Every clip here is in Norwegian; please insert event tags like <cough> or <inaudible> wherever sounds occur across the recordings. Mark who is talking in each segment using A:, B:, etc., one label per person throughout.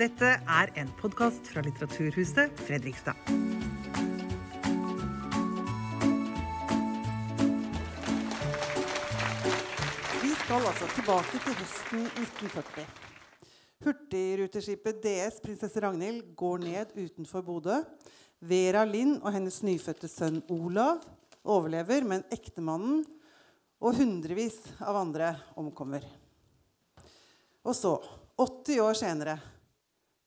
A: Dette er en podkast fra Litteraturhuset Fredrikstad.
B: Vi skal altså tilbake til høsten 1940. Hurtigruteskipet DS Prinsesse Ragnhild går ned utenfor Bodø. Vera Lind og hennes nyfødte sønn Olav overlever, men ektemannen og hundrevis av andre omkommer. Og så, 80 år senere,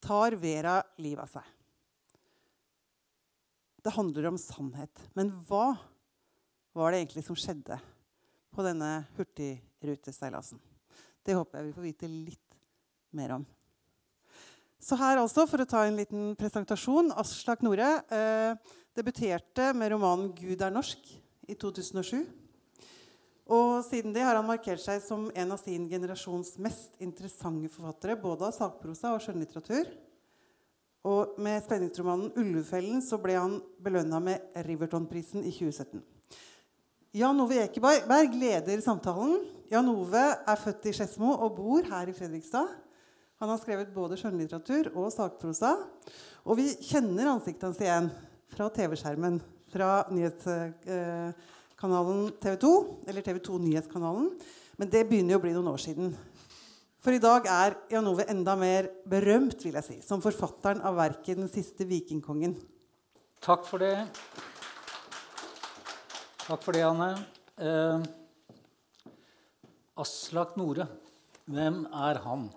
B: tar Vera livet av seg. Det handler om sannhet. Men hva var det egentlig som skjedde på denne hurtigruteseilasen? Det håper jeg vi får vite litt mer om. Så her altså, For å ta en liten presentasjon. Aslak Nore eh, debuterte med romanen 'Gud er norsk' i 2007. Og siden det har han markert seg som en av sin generasjons mest interessante forfattere, både av sakprosa og skjønnlitteratur. Og med spenningsromanen 'Ulvefellen' så ble han belønna med Riverton-prisen i 2017. Jan Ove Ekeberg leder samtalen. Jan Ove er født i Skedsmo og bor her i Fredrikstad. Han har skrevet både skjønnlitteratur og sakprosa. Og vi kjenner ansiktet hans igjen fra TV-skjermen, fra nyhetskanalen TV 2, eller TV 2 Nyhetskanalen. Men det begynner jo å bli noen år siden. For i dag er Jan Ove enda mer berømt vil jeg si, som forfatteren av verket 'Den siste vikingkongen'.
C: Takk for det. Takk for det, Anne. Eh, Aslak Nore, hvem er han?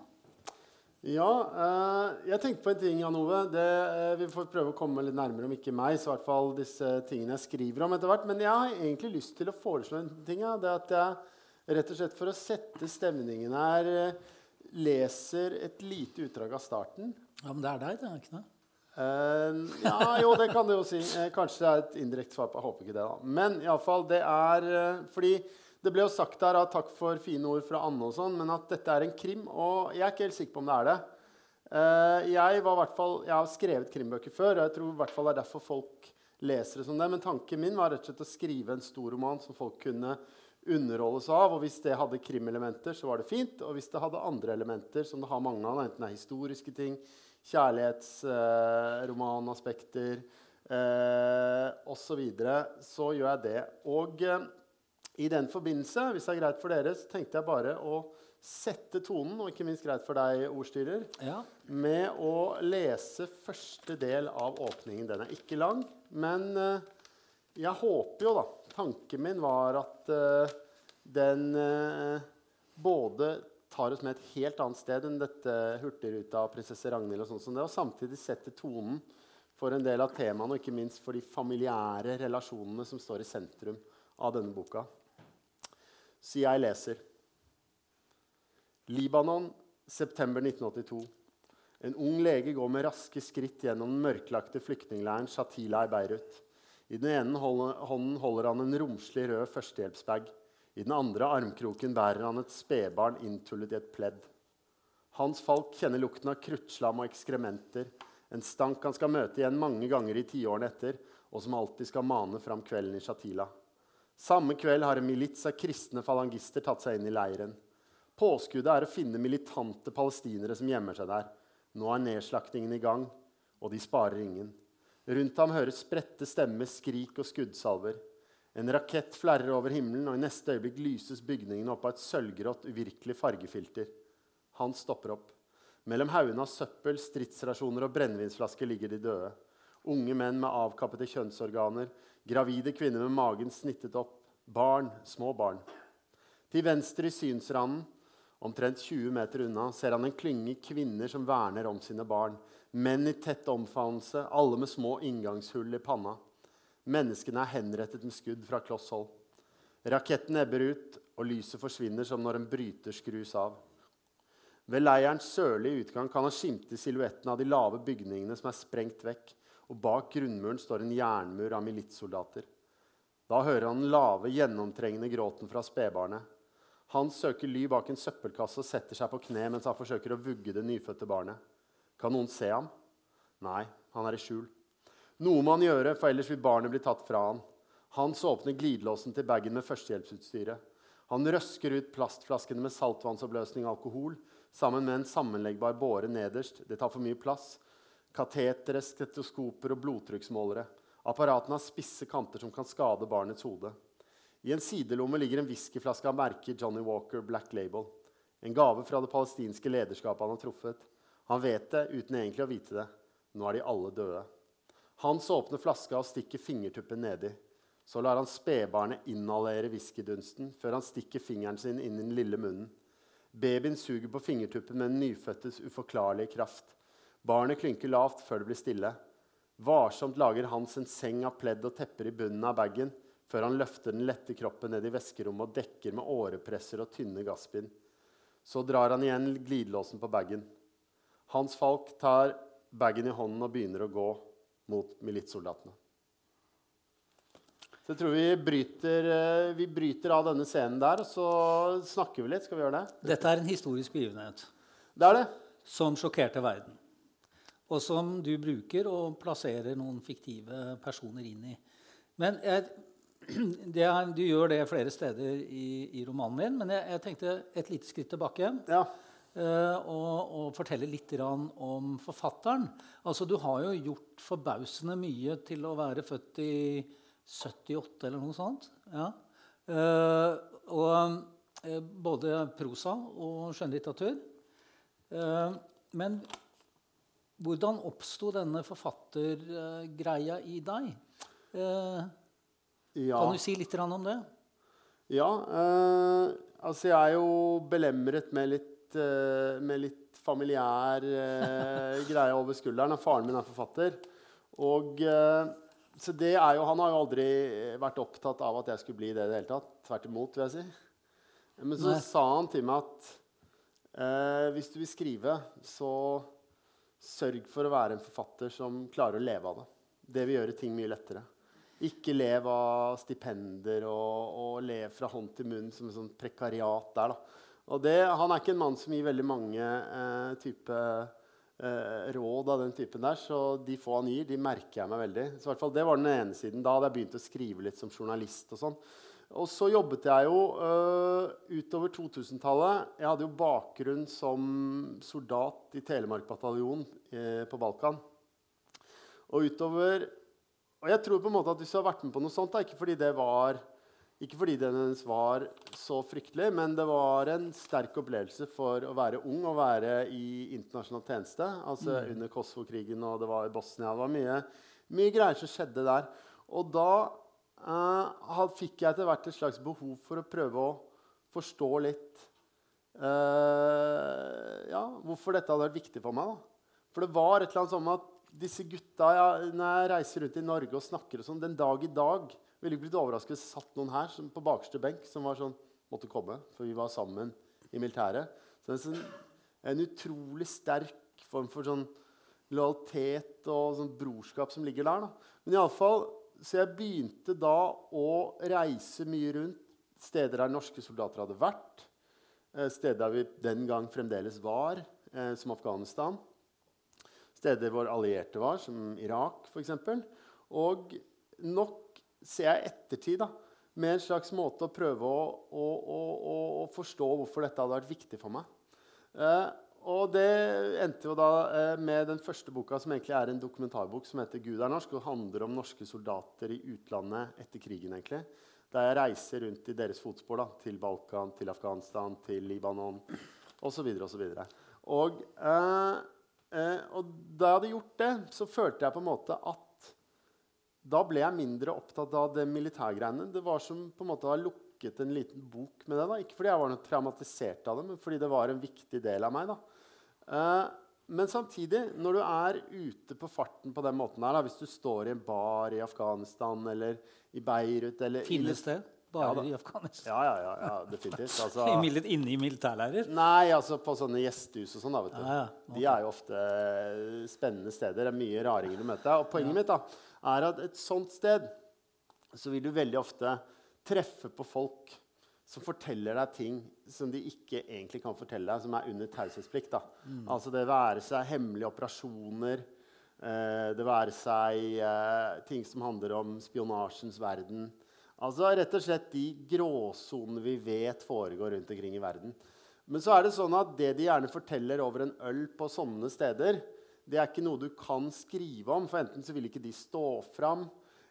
D: Ja, eh, jeg tenkte på en ting, Jan Ove. Det, eh, vi får prøve å komme litt nærmere, om ikke meg, så i hvert fall disse tingene jeg skriver om etter hvert. Men jeg har egentlig lyst til å foreslå en ting. Ja. Det at jeg rett og slett for å sette stemningen her eh, leser et lite utdrag av starten.
C: Ja, Men det er deg, det er ikke det?
D: Uh, ja, jo, det kan du jo si. Eh, kanskje det er et indirekte svar på Jeg håper ikke det, da. Men iallfall, det er eh, fordi det ble jo sagt der at takk for fine ord fra Anne, og sånn, men at dette er en krim. Og jeg er ikke helt sikker på om det er det. Uh, jeg, fall, jeg har skrevet krimbøker før, og jeg tror i hvert fall det er derfor folk leser det som det. Men tanken min var rett og slett å skrive en stor roman som folk kunne underholdes av. Og hvis det hadde krimelementer, så var det fint. Og hvis det hadde andre elementer, som det har mange av, enten det er historiske ting, kjærlighetsromanaspekter eh, osv., så, så gjør jeg det. Og eh, i den forbindelse, hvis det er greit for dere, så tenkte jeg bare å sette tonen, og ikke minst greit for deg, ordstyrer,
C: Ja.
D: med å lese første del av åpningen. Den er ikke lang, men eh, jeg håper jo, da Tanken min var at eh, den eh, både tar oss med et helt annet sted enn dette Hurtigruta og prinsesse Ragnhild, og sånt som det, og samtidig setter tonen for en del av temaene, og ikke minst for de familiære relasjonene som står i sentrum av denne boka. Så jeg leser. Libanon, september 1982. En ung lege går med raske skritt gjennom den mørklagte flyktningleiren Shatila i Beirut. I den ene hånden holder han en romslig rød førstehjelpsbag. I den andre armkroken bærer han et spedbarn inntullet i et pledd. Hans Falk kjenner lukten av kruttslam og ekskrementer, en stank han skal møte igjen mange ganger i tiårene etter, og som alltid skal mane fram kvelden i Shatila. Samme kveld har en milits av kristne falangister tatt seg inn i leiren. Påskuddet er å finne militante palestinere som gjemmer seg der. Nå er nedslaktingen i gang, og de sparer ingen. Rundt ham høres spredte stemmer, skrik og skuddsalver. En rakett flerrer over himmelen, og i neste øyeblikk lyses bygningene opp av et sølvgrått, uvirkelig fargefilter. Han stopper opp. Mellom haugene av søppel, stridsrasjoner og brennevinsflasker ligger de døde. Unge menn med avkappede kjønnsorganer, gravide kvinner med magen snittet opp, barn, små barn. Til venstre i synsranden, omtrent 20 meter unna, ser han en klynge kvinner som verner om sine barn. Menn i tett omfavnelse, alle med små inngangshull i panna. Menneskene er henrettet med skudd fra kloss hold. Raketten ebber ut, og lyset forsvinner som når en bryter skrus av. Ved leirens sørlige utgang kan han skimte silhuetten av de lave bygningene som er sprengt vekk, og bak grunnmuren står en jernmur av militssoldater. Da hører han den lave, gjennomtrengende gråten fra spedbarnet. Han søker ly bak en søppelkasse og setter seg på kne mens han forsøker å vugge det nyfødte barnet. Kan noen se ham? Nei, han er i skjul. Noe må han gjøre, for ellers vil barnet bli tatt fra han. Hans åpner glidelåsen til bagen med førstehjelpsutstyret. Han røsker ut plastflaskene med saltvannsoppløsning og alkohol, sammen med en sammenleggbar båre nederst. Det tar for mye plass. Katetere, stetoskoper og blodtrykksmålere. Apparatene har spisse kanter som kan skade barnets hode. I en sidelomme ligger en whiskyflaske av merket Johnny Walker Black Label. En gave fra det palestinske lederskapet han har truffet. Han vet det uten egentlig å vite det. Nå er de alle døde. Hans åpner flaska og stikker fingertuppen nedi. Så lar han spedbarnet inhalere whiskydunsten før han stikker fingeren sin inn i den lille munnen. Babyen suger på fingertuppen med den nyfødtes uforklarlige kraft. Barnet klynker lavt før det blir stille. Varsomt lager Hans en seng av pledd og tepper i bunnen av bagen før han løfter den lette kroppen ned i veskerommet og dekker med årepresser og tynne gassbind. Så drar han igjen glidelåsen på bagen. Hans Falk tar bagen i hånden og begynner å gå mot militssoldatene. Så jeg tror vi bryter, eh, vi bryter av denne scenen der, og så snakker vi litt. Skal vi gjøre det?
C: Dette er en historisk begivenhet
D: Det er det.
C: som sjokkerte verden. Og som du bruker og plasserer noen fiktive personer inn i. Men jeg, <clears throat> det er, du gjør det flere steder i, i romanen din. Men jeg, jeg tenkte et lite skritt tilbake igjen.
D: Ja.
C: Eh, og, og fortelle litt om forfatteren. Altså, du har jo gjort forbausende mye til å være født i 78 eller noe sånt. Ja. Eh, og eh, både prosa og skjønnlitteratur. Men hvordan oppsto denne forfattergreia i deg?
D: Ja.
C: Kan du si litt om det?
D: Ja, eh, altså jeg er jo belemret med litt, eh, med litt familiær eh, <laughs> greie over skulderen. Faren min er forfatter. Og, eh, så det er jo, han har jo aldri vært opptatt av at jeg skulle bli det i det hele tatt. Tvert imot, vil jeg si. Men så
C: Nei.
D: sa han til meg at eh, hvis du vil skrive, så sørg for å være en forfatter som klarer å leve av det. Det vil gjøre ting mye lettere. Ikke lev av stipender og, og lev fra hånd til munn som et sånt prekariat der. Da. Og det, han er ikke en mann som gir veldig mange eh, type, eh, råd av den typen der, så de få han gir, de merker jeg meg veldig. Så i hvert fall Det var den ene siden. Da hadde jeg begynt å skrive litt som journalist. Og sånn. Og så jobbet jeg jo øh, utover 2000-tallet. Jeg hadde jo bakgrunn som soldat i Telemark-bataljonen eh, på Balkan. Og utover Og jeg tror på en måte at hvis du har vært med på noe sånt, da, ikke fordi det var ikke fordi det hennes var så fryktelig, men det var en sterk opplevelse for å være ung og være i internasjonal tjeneste. Altså under Kosovo-krigen og det var i Bosnia. Det var mye, mye greier som skjedde der. Og da eh, fikk jeg etter hvert et slags behov for å prøve å forstå litt eh, ja, hvorfor dette hadde vært viktig for meg. Da. For det var et eller annet sånn at disse gutta ja, Når jeg reiser rundt i Norge og snakker og sånn, den dag i dag ville ikke blitt overrasket hvis det satt noen her som, på bakerste benk som var sånn måtte komme, for vi var sammen i militæret. Så det er sånn, en utrolig sterk form for sånn lojalitet og sånn brorskap som ligger der. Da. Men fall, Så jeg begynte da å reise mye rundt steder der norske soldater hadde vært. eh, Steder der vi den gang fremdeles var, eh, som Afghanistan. Steder hvor allierte var, som Irak f.eks. Og nok ser jeg i ettertid da, med en slags måte å prøve å, å, å, å, forstå hvorfor dette hadde vært viktig for meg. Eh, og det endte jo da eh, med den første boka, som egentlig er en dokumentarbok som heter 'Gud er norsk', og handler om norske soldater i utlandet etter krigen. egentlig. Der jeg reiser rundt i deres fotspor da, til Balkan, til Afghanistan, til Libanon osv. osv. Og, eh, eh, og da jeg hadde gjort det, så følte jeg på en måte at da ble jeg mindre opptatt av det militærgreiene. Det var som på en måte å ha lukket en liten bok med det. da. Ikke fordi jeg var noe traumatisert av det, men fordi det var en viktig del av meg. da. Eh, men samtidig, når du er ute på farten på den måten her, da, hvis du står i en bar i Afghanistan eller i Beirut eller
C: Finnes det bare
D: ja,
C: i Afghanistan?
D: Ja, ja, ja, ja definitivt. <laughs> Altså,
C: Inne i militærleirer?
D: Nei, altså på sånne gjestehus og sånn. da, vet du.
C: Ja, ja.
D: De er jo ofte eh, spennende steder. Det er mye raringer du møter. Og poenget mitt da, er at et sånt sted så vil du veldig ofte treffe på folk som forteller deg ting som de ikke egentlig kan fortelle deg, som er under taushetsplikt. Mm. Altså det være seg hemmelige operasjoner, eh, det være seg eh, ting som handler om spionasjens verden. Altså rett og slett de gråsonene vi vet foregår rundt omkring i verden. Men så er det sånn at det de gjerne forteller over en øl på sånne steder, det er ikke noe du kan skrive om, for enten så vil ikke de stå fram,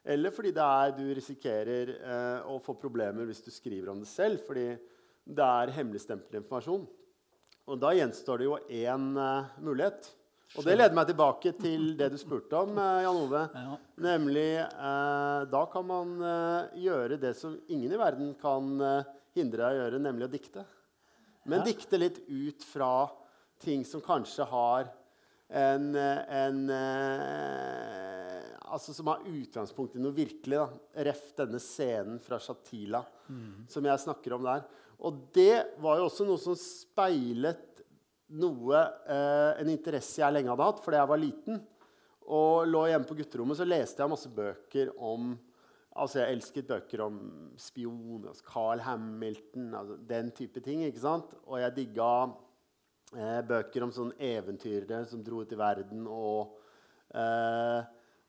D: eller fordi det er, du risikerer eh, å få problemer hvis du skriver om det selv, fordi det er hemmeligstemplet informasjon. Og da gjenstår det jo én eh, mulighet. Og det leder meg tilbake til det du spurte om, eh, Jan Ove.
C: Ja.
D: Nemlig eh, Da kan man eh, gjøre det som ingen i verden kan eh, hindre deg å gjøre, nemlig å dikte. Men
C: Ja.
D: dikte litt ut fra ting som kanskje har en, en eh, Altså som har utgangspunkt i noe virkelig. da. Ref denne scenen fra Shatila som jeg snakker om der. Og det var jo også noe som speilet noe, eh, en interesse jeg lenge hadde hatt fordi jeg var liten. Og lå hjemme på gutterommet så leste jeg masse bøker om Altså Jeg elsket bøker om spion, altså Carl Hamilton, altså den type ting. ikke sant? Og jeg digga eh, bøker om sånne eventyrere som dro ut i verden og, eh,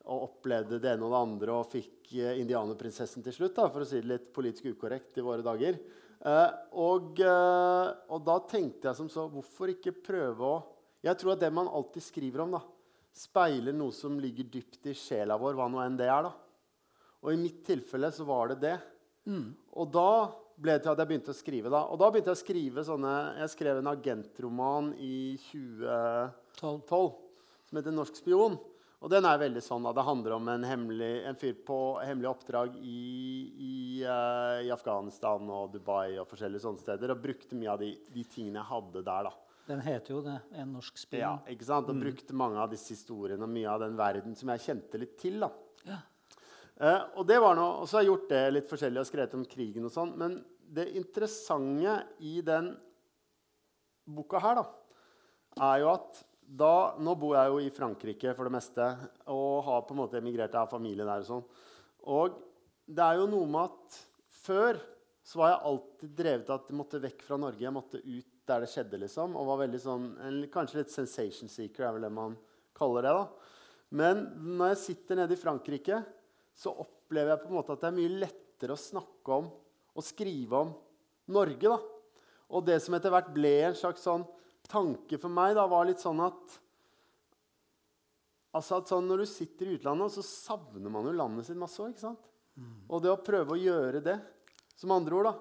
D: og opplevde det ene og det andre og fikk eh, indianerprinsessen til slutt, da, for å si det litt politisk ukorrekt i våre dager. Eh, og, eh, og da tenkte jeg som så Hvorfor ikke prøve å Jeg tror at det man alltid skriver om, da, speiler noe som ligger dypt i sjela vår, hva nå enn det er. da. Og i mitt tilfelle så var det det. Og da ble det til at jeg begynte å skrive. da. Og da begynte jeg å skrive sånne Jeg skrev en agentroman i 2012 som heter 'Norsk spion'. Og den er veldig sånn at Det handler om en, hemmelig, en fyr på hemmelig oppdrag i, i, uh, i Afghanistan og Dubai og forskjellige sånne steder. Og brukte mye av de, de tingene jeg hadde der. da.
C: Den heter jo det. En norsk spion.
D: Ja, ikke sant? Og brukte mange av disse historiene og mye av den verden som jeg kjente litt til. da. Eh, og det var noe, så har jeg gjort det litt forskjellig og skrevet om krigen og sånn. Men det interessante i den boka her, da, er jo at da Nå bor jeg jo i Frankrike for det meste og har på en måte emigrert. Jeg har familie der og sånn. Og det er jo noe med at før så var jeg alltid drevet av at jeg måtte vekk fra Norge. Jeg måtte ut der det skjedde, liksom. Og var veldig sånn, en, kanskje litt sensation seeker, er vel det man kaller det. da. Men når jeg sitter nede i Frankrike, så opplever jeg på en måte at det er mye lettere å snakke om og skrive om Norge. da. Og det som etter hvert ble en slags sånn tanke for meg, da, var litt sånn at Altså at sånn Når du sitter i utlandet, så savner man jo landet sitt masse òg. Og det å prøve å gjøre det, som andre ord, da,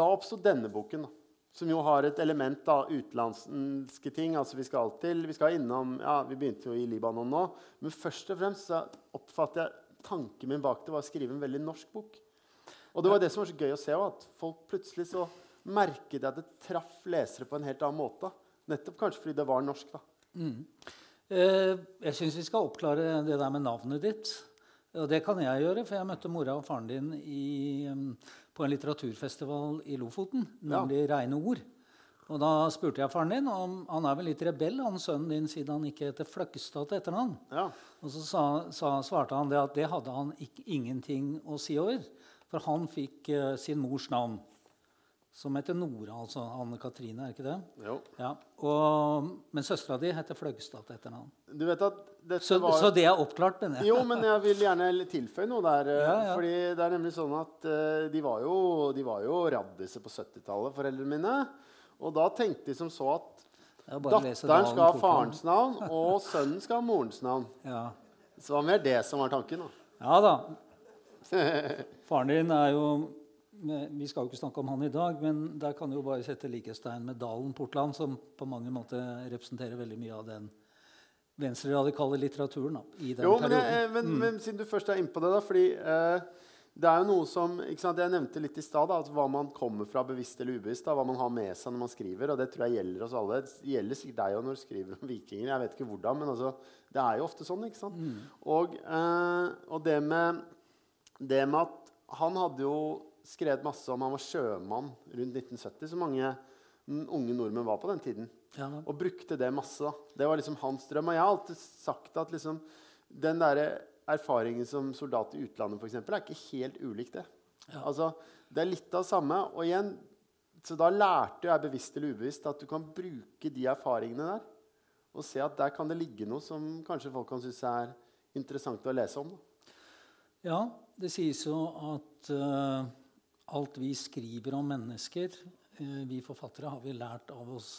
D: da oppsto denne boken. da. Som jo har et element av utenlandske ting. altså Vi skal alltid, vi skal innom, ja, vi begynte jo i Libanon nå. Men først og fremst så oppfatter jeg tanken min bak det var å skrive en veldig norsk bok. Og det var det som var så gøy å se, at folk plutselig så merket at det traff lesere på en helt annen måte. Nettopp kanskje fordi det var norsk. da.
C: Eh, jeg syns vi skal oppklare det der med navnet ditt. Og det kan jeg gjøre, for jeg møtte mora og faren din i, på en litteraturfestival i Lofoten,
D: Ja.
C: nemlig Reine ord. Og da spurte jeg faren din om han er vel litt rebell, han sønnen din, siden han ikke heter Fløgstad til etternavn.
D: Ja.
C: Og så sa, sa, svarte han det at det hadde han ikke, ingenting å si over. For han fikk uh, sin mors navn, som heter Nora, altså Anne Katrine, er ikke det?
D: Jo.
C: Ja. Og, men søstera di heter Fløgstad til etternavn.
D: Du vet at dette
C: Så,
D: var
C: så det er oppklart, mener jeg.
D: Jo, men jeg vil gjerne tilføye noe der. eh,
C: Ja, ja.
D: Fordi det er nemlig sånn at uh, de var jo, de var jo raddiser på 70-tallet, foreldrene mine. Og da tenkte de som så at
C: er
D: datteren skal ha farens navn, <laughs> og sønnen skal ha morens navn.
C: Ja.
D: Så det var mer det som var tanken. da.
C: ja da. <laughs> Faren din er jo Vi skal jo ikke snakke om han i dag, men der kan du jo bare sette likhetstegn med Dalen Portland, som på mange måter representerer veldig mye av den venstreradikale litteraturen da, i den
D: Jo, men,
C: perioden.
D: jeg, men, men siden du først er inne på det, da fordi eh, det er jo noe som ikke sant, Jeg nevnte litt i stad at hva man kommer fra, bevisst eller ubevisst. da, Hva man har med seg når man skriver. Og det tror jeg gjelder oss alle. Det gjelder sikkert deg òg når du skriver om vikinger. Jeg vet ikke hvordan, men altså, det er jo ofte sånn. ikke sant? Og, eh, og det, med, det med at han hadde jo skrevet masse om Han var sjømann rundt 1970, så mange mm, unge nordmenn var på den tiden.
C: Ja.
D: Og brukte det masse. da. Det var liksom hans drøm. Og jeg har alltid sagt at liksom, den der erfaringen som soldat i utlandet for eksempel, er ikke helt ulik det.
C: Ja.
D: Altså, det er litt av det samme. Og igjen, så da lærte jeg bevisst eller ubevisst at du kan bruke de erfaringene der. Og se at der kan det ligge noe som kanskje folk kan synes er interessant å lese om.
C: Ja, det sies jo at uh, alt vi skriver om mennesker, uh, vi forfattere har vi lært av oss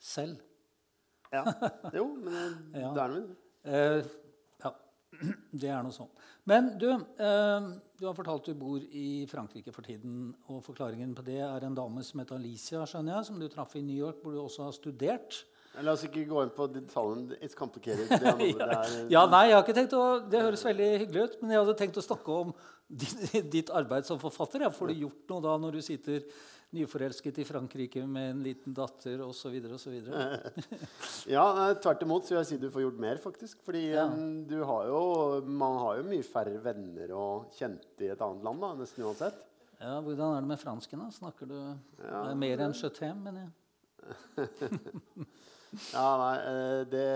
C: selv.
D: Ja. <laughs> Jo, men det, er noe
C: med ja, <clears throat> det er noe sånn. Men du, eh, du har fortalt du bor i Frankrike for tiden. Og forklaringen på det er en dame som heter Alicia, skjønner jeg, som du traff i New York, hvor du også har studert.
D: La oss ikke gå inn på detaljen. It's complicated. Det <laughs> er det er,
C: Ja, nei, jeg har ikke tenkt å, Det høres veldig hyggelig ut, men jeg hadde tenkt å snakke om ditt, <laughs> ditt arbeid som forfatter. Ja. Får du gjort noe da når du sitter nyforelsket i Frankrike med en liten datter osv. <laughs>
D: Ja, tvert imot så vil jeg si du får gjort mer, faktisk. Fordi
C: Ja.
D: du har jo, man har jo mye færre venner og kjente i et annet land, da, nesten uansett.
C: Ja, hvordan er det med fransken? da? Snakker du
D: Ja,
C: er mer enn t'aime, mener jeg?
D: Ja, nei, eh, det,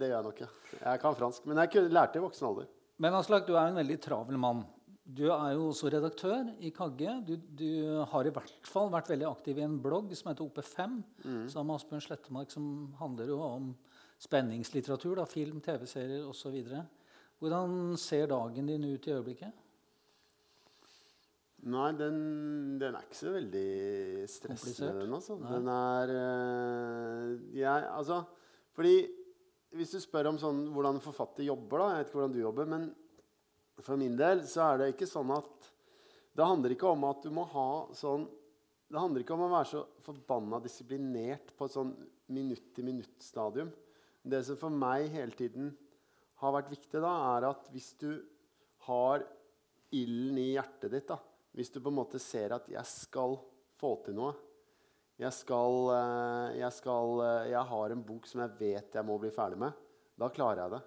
D: det gjør jeg nok, ja. Jeg kan fransk. Men jeg lærte i voksen alder.
C: Men Aslak, du er en veldig travel mann. Du er jo også redaktør i Kagge. Du, du har i hvert fall vært veldig aktiv i en blogg som heter OP5, sammen med Asbjørn Slettemark, som handler jo om spenningslitteratur, da, film, TV-serier osv. Hvordan ser dagen din ut i øyeblikket?
D: Nei, den, den er ikke så veldig stressende, den. altså.
C: Nei.
D: Den er øh, jeg, altså, Fordi hvis du spør om sånn, hvordan en forfatter jobber, da Jeg vet ikke hvordan du jobber, men for min del så er det ikke sånn at Det handler ikke om at du må ha sånn Det handler ikke om å være så forbanna disiplinert på et sånn minutt-til-minutt-stadium. Det som for meg hele tiden har vært viktig, da, er at hvis du har ilden i hjertet ditt, da, hvis du på en måte ser at 'jeg skal få til noe', jeg, skal, eh, jeg, skal, eh, jeg har en bok som jeg vet jeg må bli ferdig med, da klarer jeg det.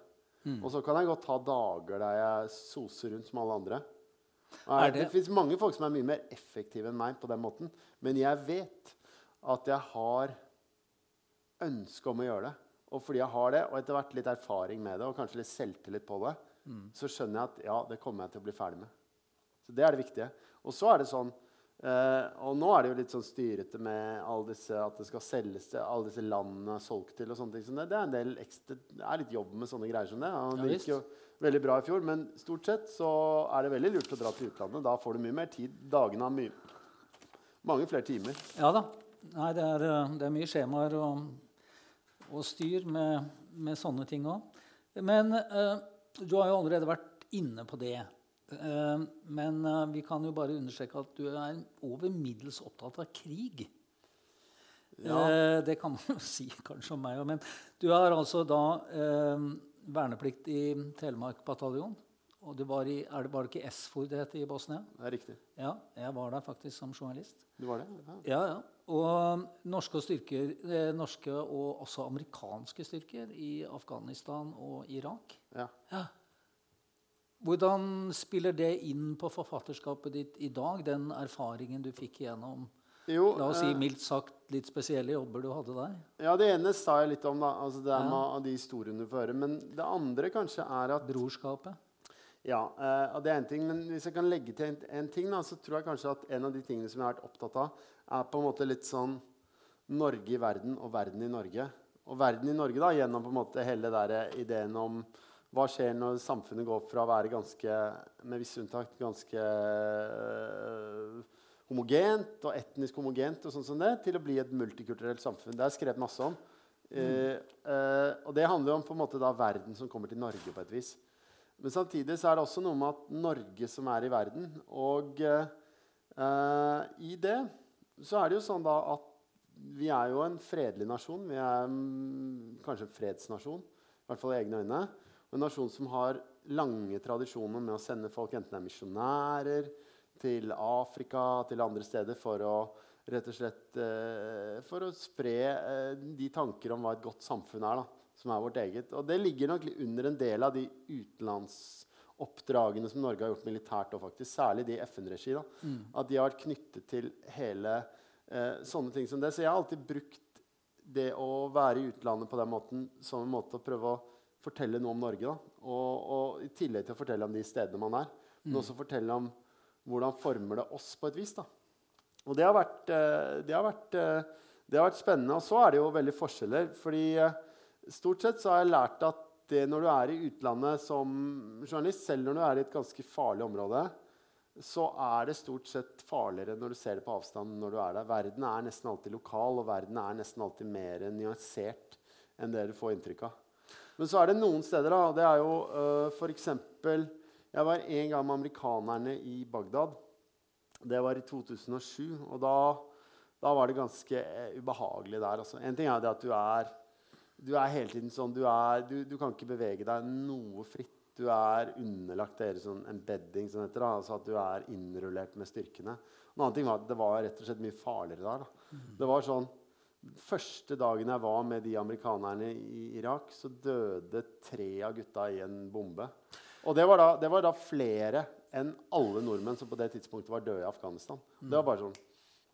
D: Og så kan jeg godt ha dager der jeg soser rundt som alle andre.
C: Er
D: det
C: det-
D: fins mange folk som er mye mer effektive enn meg på den måten. Men jeg vet at jeg har ønske om å gjøre det. Og fordi jeg har det, og etter hvert litt erfaring med det, og kanskje litt selvtillit på det, så skjønner jeg at ja, det kommer jeg til å bli ferdig med. Så det er det viktige. Og så er det sånn Uh, Og nå er det jo litt sånn styrete med disse, at det skal selges til alle disse landene solgt til og sånne ting. Så det. det er en del ekstra, det er litt jobb med sånne greier som det.
C: Ja,
D: det gikk jo veldig bra i fjor, men stort sett så er det veldig lurt å dra til utlandet. Da får du mye mer tid. Dagene har mye mange flere timer.
C: Ja da. Nei, det er, det er mye skjemaer og, og styr med, med sånne ting òg. Men uh, du har jo allerede vært inne på det. Eh, men eh, vi kan jo bare understreke at du er over middels opptatt av krig.
D: Ja.
C: Eh, det kan man jo <laughs> si kanskje om meg òg. Men du har altså da eh, verneplikt i Telemark bataljon. Og du var, i, er det, var det ikke SFOR det het i Bosnia?
D: Det er riktig.
C: Ja, jeg var der faktisk som journalist.
D: Du var det? Ja.
C: Ja, ja. Og norske, styrker, norske og også amerikanske styrker i Afghanistan og Irak.
D: ja.
C: Ja. Hvordan spiller det inn på forfatterskapet ditt i dag, den erfaringen du fikk gjennom
D: Jo,
C: la oss si
D: eh,
C: mildt sagt litt spesielle jobber du hadde der?
D: ja, det ene sa jeg litt om, da. Altså det er
C: Ja.
D: med de historiene du får høre. Men det andre kanskje er at
C: Brorskapet?
D: Ja, eh, og det er en ting, men hvis jeg kan legge til en, en ting, da, så tror jeg kanskje at en av de tingene som jeg har vært opptatt av, er på en måte litt sånn Norge i verden og verden i Norge. Og verden i Norge da, gjennom på en måte hele der ideen om hva skjer når samfunnet går fra å være ganske, med visse unntak, ganske øh, homogent og etnisk homogent og sånn som det, til å bli et multikulturelt samfunn. Det er skrevet masse om. Eh, uh, og det handler jo om på en måte da verden som kommer til Norge på et vis. Men samtidig så er det også noe med at Norge som er i verden Og eh, i det så er det jo sånn da at vi er jo en fredelig nasjon. Vi er um, kanskje en fredsnasjon, i hvert fall i egne øyne. En nasjon som har lange tradisjoner med å sende folk, enten det er misjonærer, til Afrika, til andre steder, for å rett og slett eh, for å spre eh, de tanker om hva et godt samfunn er. da som er vårt eget. Og det ligger nok under en del av de utenlandsoppdragene som Norge har gjort militært, og faktisk, særlig de i FN-regi. Mm. At de har vært knyttet til hele eh, sånne ting som det. Så jeg har alltid brukt det å være i utlandet på den måten som en måte å prøve å fortelle noe om Norge. da, Og, og i tillegg til å fortelle om de stedene man er, men også fortelle om hvordan former det oss på et vis. da. Og det har vært, eh, det har vært, eh, det har vært spennende. Og så er det jo veldig forskjeller. fordi eh, stort sett så har jeg lært at det når du er i utlandet som journalist, selv når du er i et ganske farlig område, så er det stort sett farligere når du ser det på avstand. når du er der. Verden er nesten alltid lokal, og verden er nesten alltid mer nyansert enn det du får inntrykk av. Men så er det noen steder. da, det er jo uh, for eksempel, Jeg var en gang med amerikanerne i Bagdad. Det var i 2007. Og da, da var det ganske uh, ubehagelig der. Altså. En ting er det at du er, du er hele tiden sånn du, er, du, du kan ikke bevege deg noe fritt du er underlagt deres sånn embedding, sånn heter, altså at du er innrullert med styrkene. En annen ting var at Det var rett og slett mye farligere der. Da. Mm. Det var sånn, Første dagen jeg var med de amerikanerne i Irak, så døde tre av gutta i en bombe. Og det var da, det var da flere enn alle nordmenn som på det tidspunktet var døde i Afghanistan. Det var bare sånn,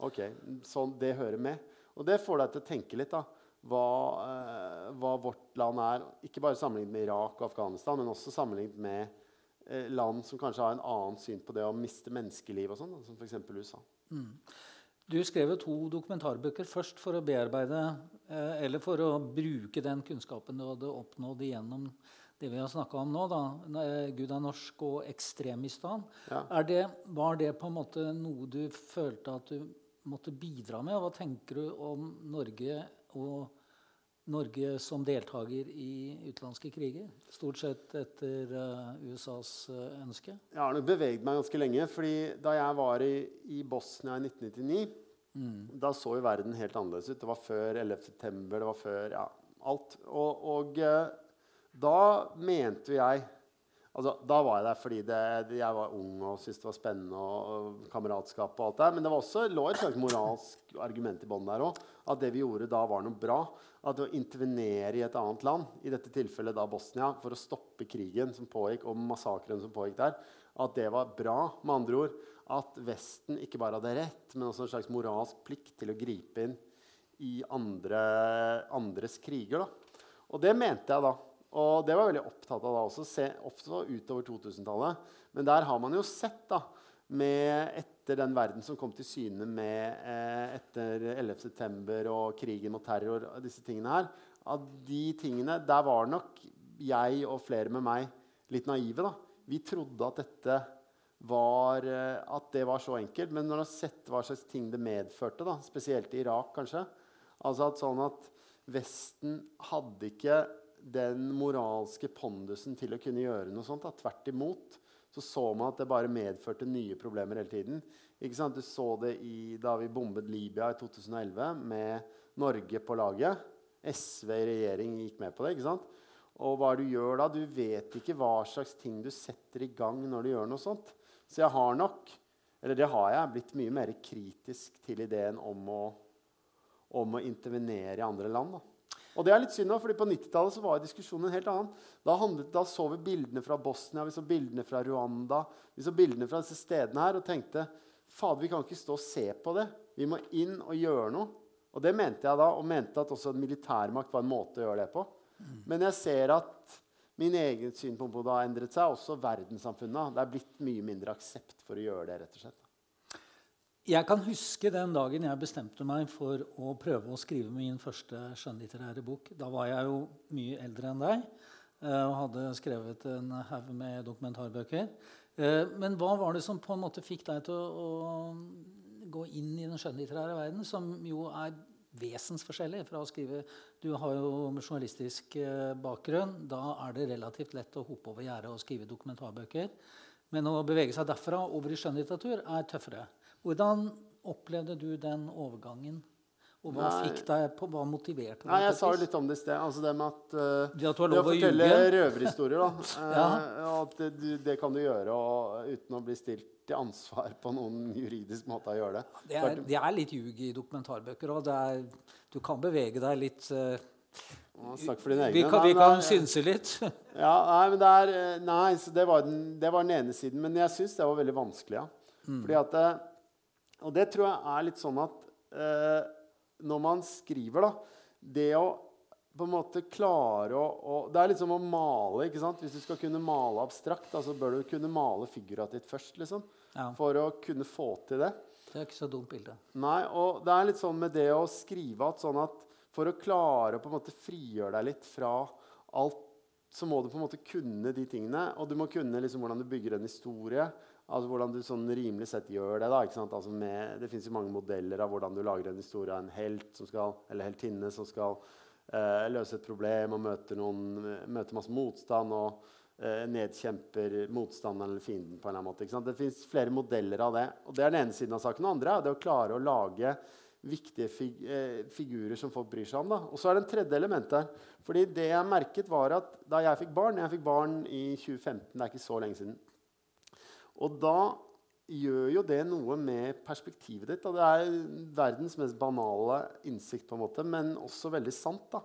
D: ok, sånn, Det hører med. Og det får deg til å tenke litt. da hva, eh, hva, vårt land er. Ikke bare sammenlignet med Irak og Afghanistan, men også sammenlignet med eh, land som kanskje har en annen syn på det å miste menneskeliv, og sånn, som f.eks. USA. Mm.
C: Du skrev to dokumentarbøker først for å bearbeide eh, eller for å bruke den kunnskapen du hadde oppnådd gjennom det vi har snakka om nå, da, 'Gud er norsk' og 'Ekstremistan'. Ja. Det, var det på en måte noe du følte at du måtte bidra med? Hva tenker du om Norge og Norge som deltaker i utenlandske kriger? Stort sett etter uh, USAs uh, ønske?
D: Jeg har nok beveget meg ganske lenge. fordi Da jeg var i, i Bosnia i 1999, mm. da så jo verden helt annerledes ut. Det var før 11.9. Det var før ja, alt. Og, og uh, da mente jeg Altså, da var jeg der fordi det, jeg var ung og syntes det var spennende. og, og kameratskap og alt det. Men det var også, lå et slags moralsk argument i bånn der òg. At det vi gjorde da, var noe bra. At å intervenere i et annet land, i dette tilfellet da Bosnia, for å stoppe krigen som pågikk, og massakren som pågikk der, at det var bra. Med andre ord at Vesten ikke bare hadde rett, men også en slags moralsk plikt til å gripe inn i andre, andres kriger. Da. Og det mente jeg da. Og det var veldig opptatt av da også, se, også utover 2000-tallet. Men der har man jo sett, da, med, etter den verden som kom til syne med, eh, etter 11.9. og krigen mot terror, og disse tingene her, at de tingene Der var nok jeg og flere med meg litt naive. da. Vi trodde at dette var, eh, at det var så enkelt. Men når du har sett hva slags ting det medførte, da, spesielt i Irak kanskje altså at sånn at Vesten hadde ikke den moralske pondusen til å kunne gjøre noe sånt. Da. Tvert imot så så man at det bare medførte nye problemer hele tiden. Du så det i, da vi bombet Libya i 2011 med Norge på laget. SV i regjering gikk med på det. ikke sant? Og hva du gjør da? Du vet ikke hva slags ting du setter i gang når du gjør noe sånt. Så jeg har nok, eller det har jeg, blitt mye mer kritisk til ideen om å, om å intervenere i andre land. da. Og det er litt synd, fordi På 90-tallet var diskusjonen en helt annen. Da, handlet, da, så vi bildene fra Bosnia, vi så bildene fra Rwanda, vi så bildene fra disse stedene her og tenkte fader, vi kan ikke stå og se på det. Vi må inn og gjøre noe. Og det mente jeg da, og mente at også en militærmakt var en måte å gjøre det på. Men jeg ser at min egen syn på det har endret seg. Også verdenssamfunnet. Det er blitt mye mindre aksept for å gjøre det. rett og slett.
C: Jeg kan huske den dagen jeg bestemte meg for å prøve å skrive min første skjønnlitterære bok. Da var jeg jo mye eldre enn deg eh, og hadde skrevet en haug med dokumentarbøker. Eh, men hva var det som på en måte fikk deg til å, gå inn i den skjønnlitterære verden, som jo er vesensforskjellig fra å skrive Du har jo journalistisk eh, bakgrunn. Da er det relativt lett å hoppe over gjerdet og skrive dokumentarbøker. Men å bevege seg derfra over i skjønnlitteratur er tøffere. Hvordan opplevde du den overgangen? Og hva Nei. fikk deg på, hva motiverte deg?
D: Nei, Jeg sa jo litt om det i sted. Altså det med at, uh, det, å fortelle <laughs> røverhistorier. da, <laughs> ja. uh, at det, det, kan du gjøre og, uten å bli stilt til ansvar på noen juridisk måte å gjøre det.
C: Det er, det er litt ljug i dokumentarbøker. òg. Du kan bevege deg litt uh, vi kan, vi kan synse litt. <laughs>
D: ja, nei, men det er, nei, det var, den, det var den ene siden. Men jeg syns det var veldig vanskelig. Ja. Mm. Fordi at og det tror jeg er litt sånn at eh, når man skriver, da Det å på en måte klare å, å Det er litt som å male. ikke sant? Hvis du skal kunne male abstrakt, da, så bør du kunne male figurativt først. liksom, ja. For å kunne få til det.
C: Det er ikke så dumt bilde.
D: Nei, og det er litt sånn med det å skrive at sånn at for å klare å på en måte frigjøre deg litt fra alt, så må du på en måte kunne de tingene. Og du må kunne liksom hvordan du bygger en historie. Altså hvordan du sånn rimelig sett gjør det. da, ikke sant? Altså med, det fins mange modeller av hvordan du lager en historie av en helt som skal, eller heltinne som skal eh, løse et problem og møter, noen, møter masse motstand og eh, nedkjemper motstanderen eller fienden. på en eller annen måte. Ikke sant? Det fins flere modeller av det. og Det er den ene siden av saken. Den andre er det å klare å lage viktige fig eh, figurer som folk bryr seg om. Da. Og så er det en tredje element der. Fordi det jeg merket var at Da jeg fikk barn Jeg fikk barn i 2015, det er ikke så lenge siden. Og da gjør jo det noe med perspektivet ditt. Da. Det er verdens mest banale innsikt, på en måte, men også veldig sant. Da.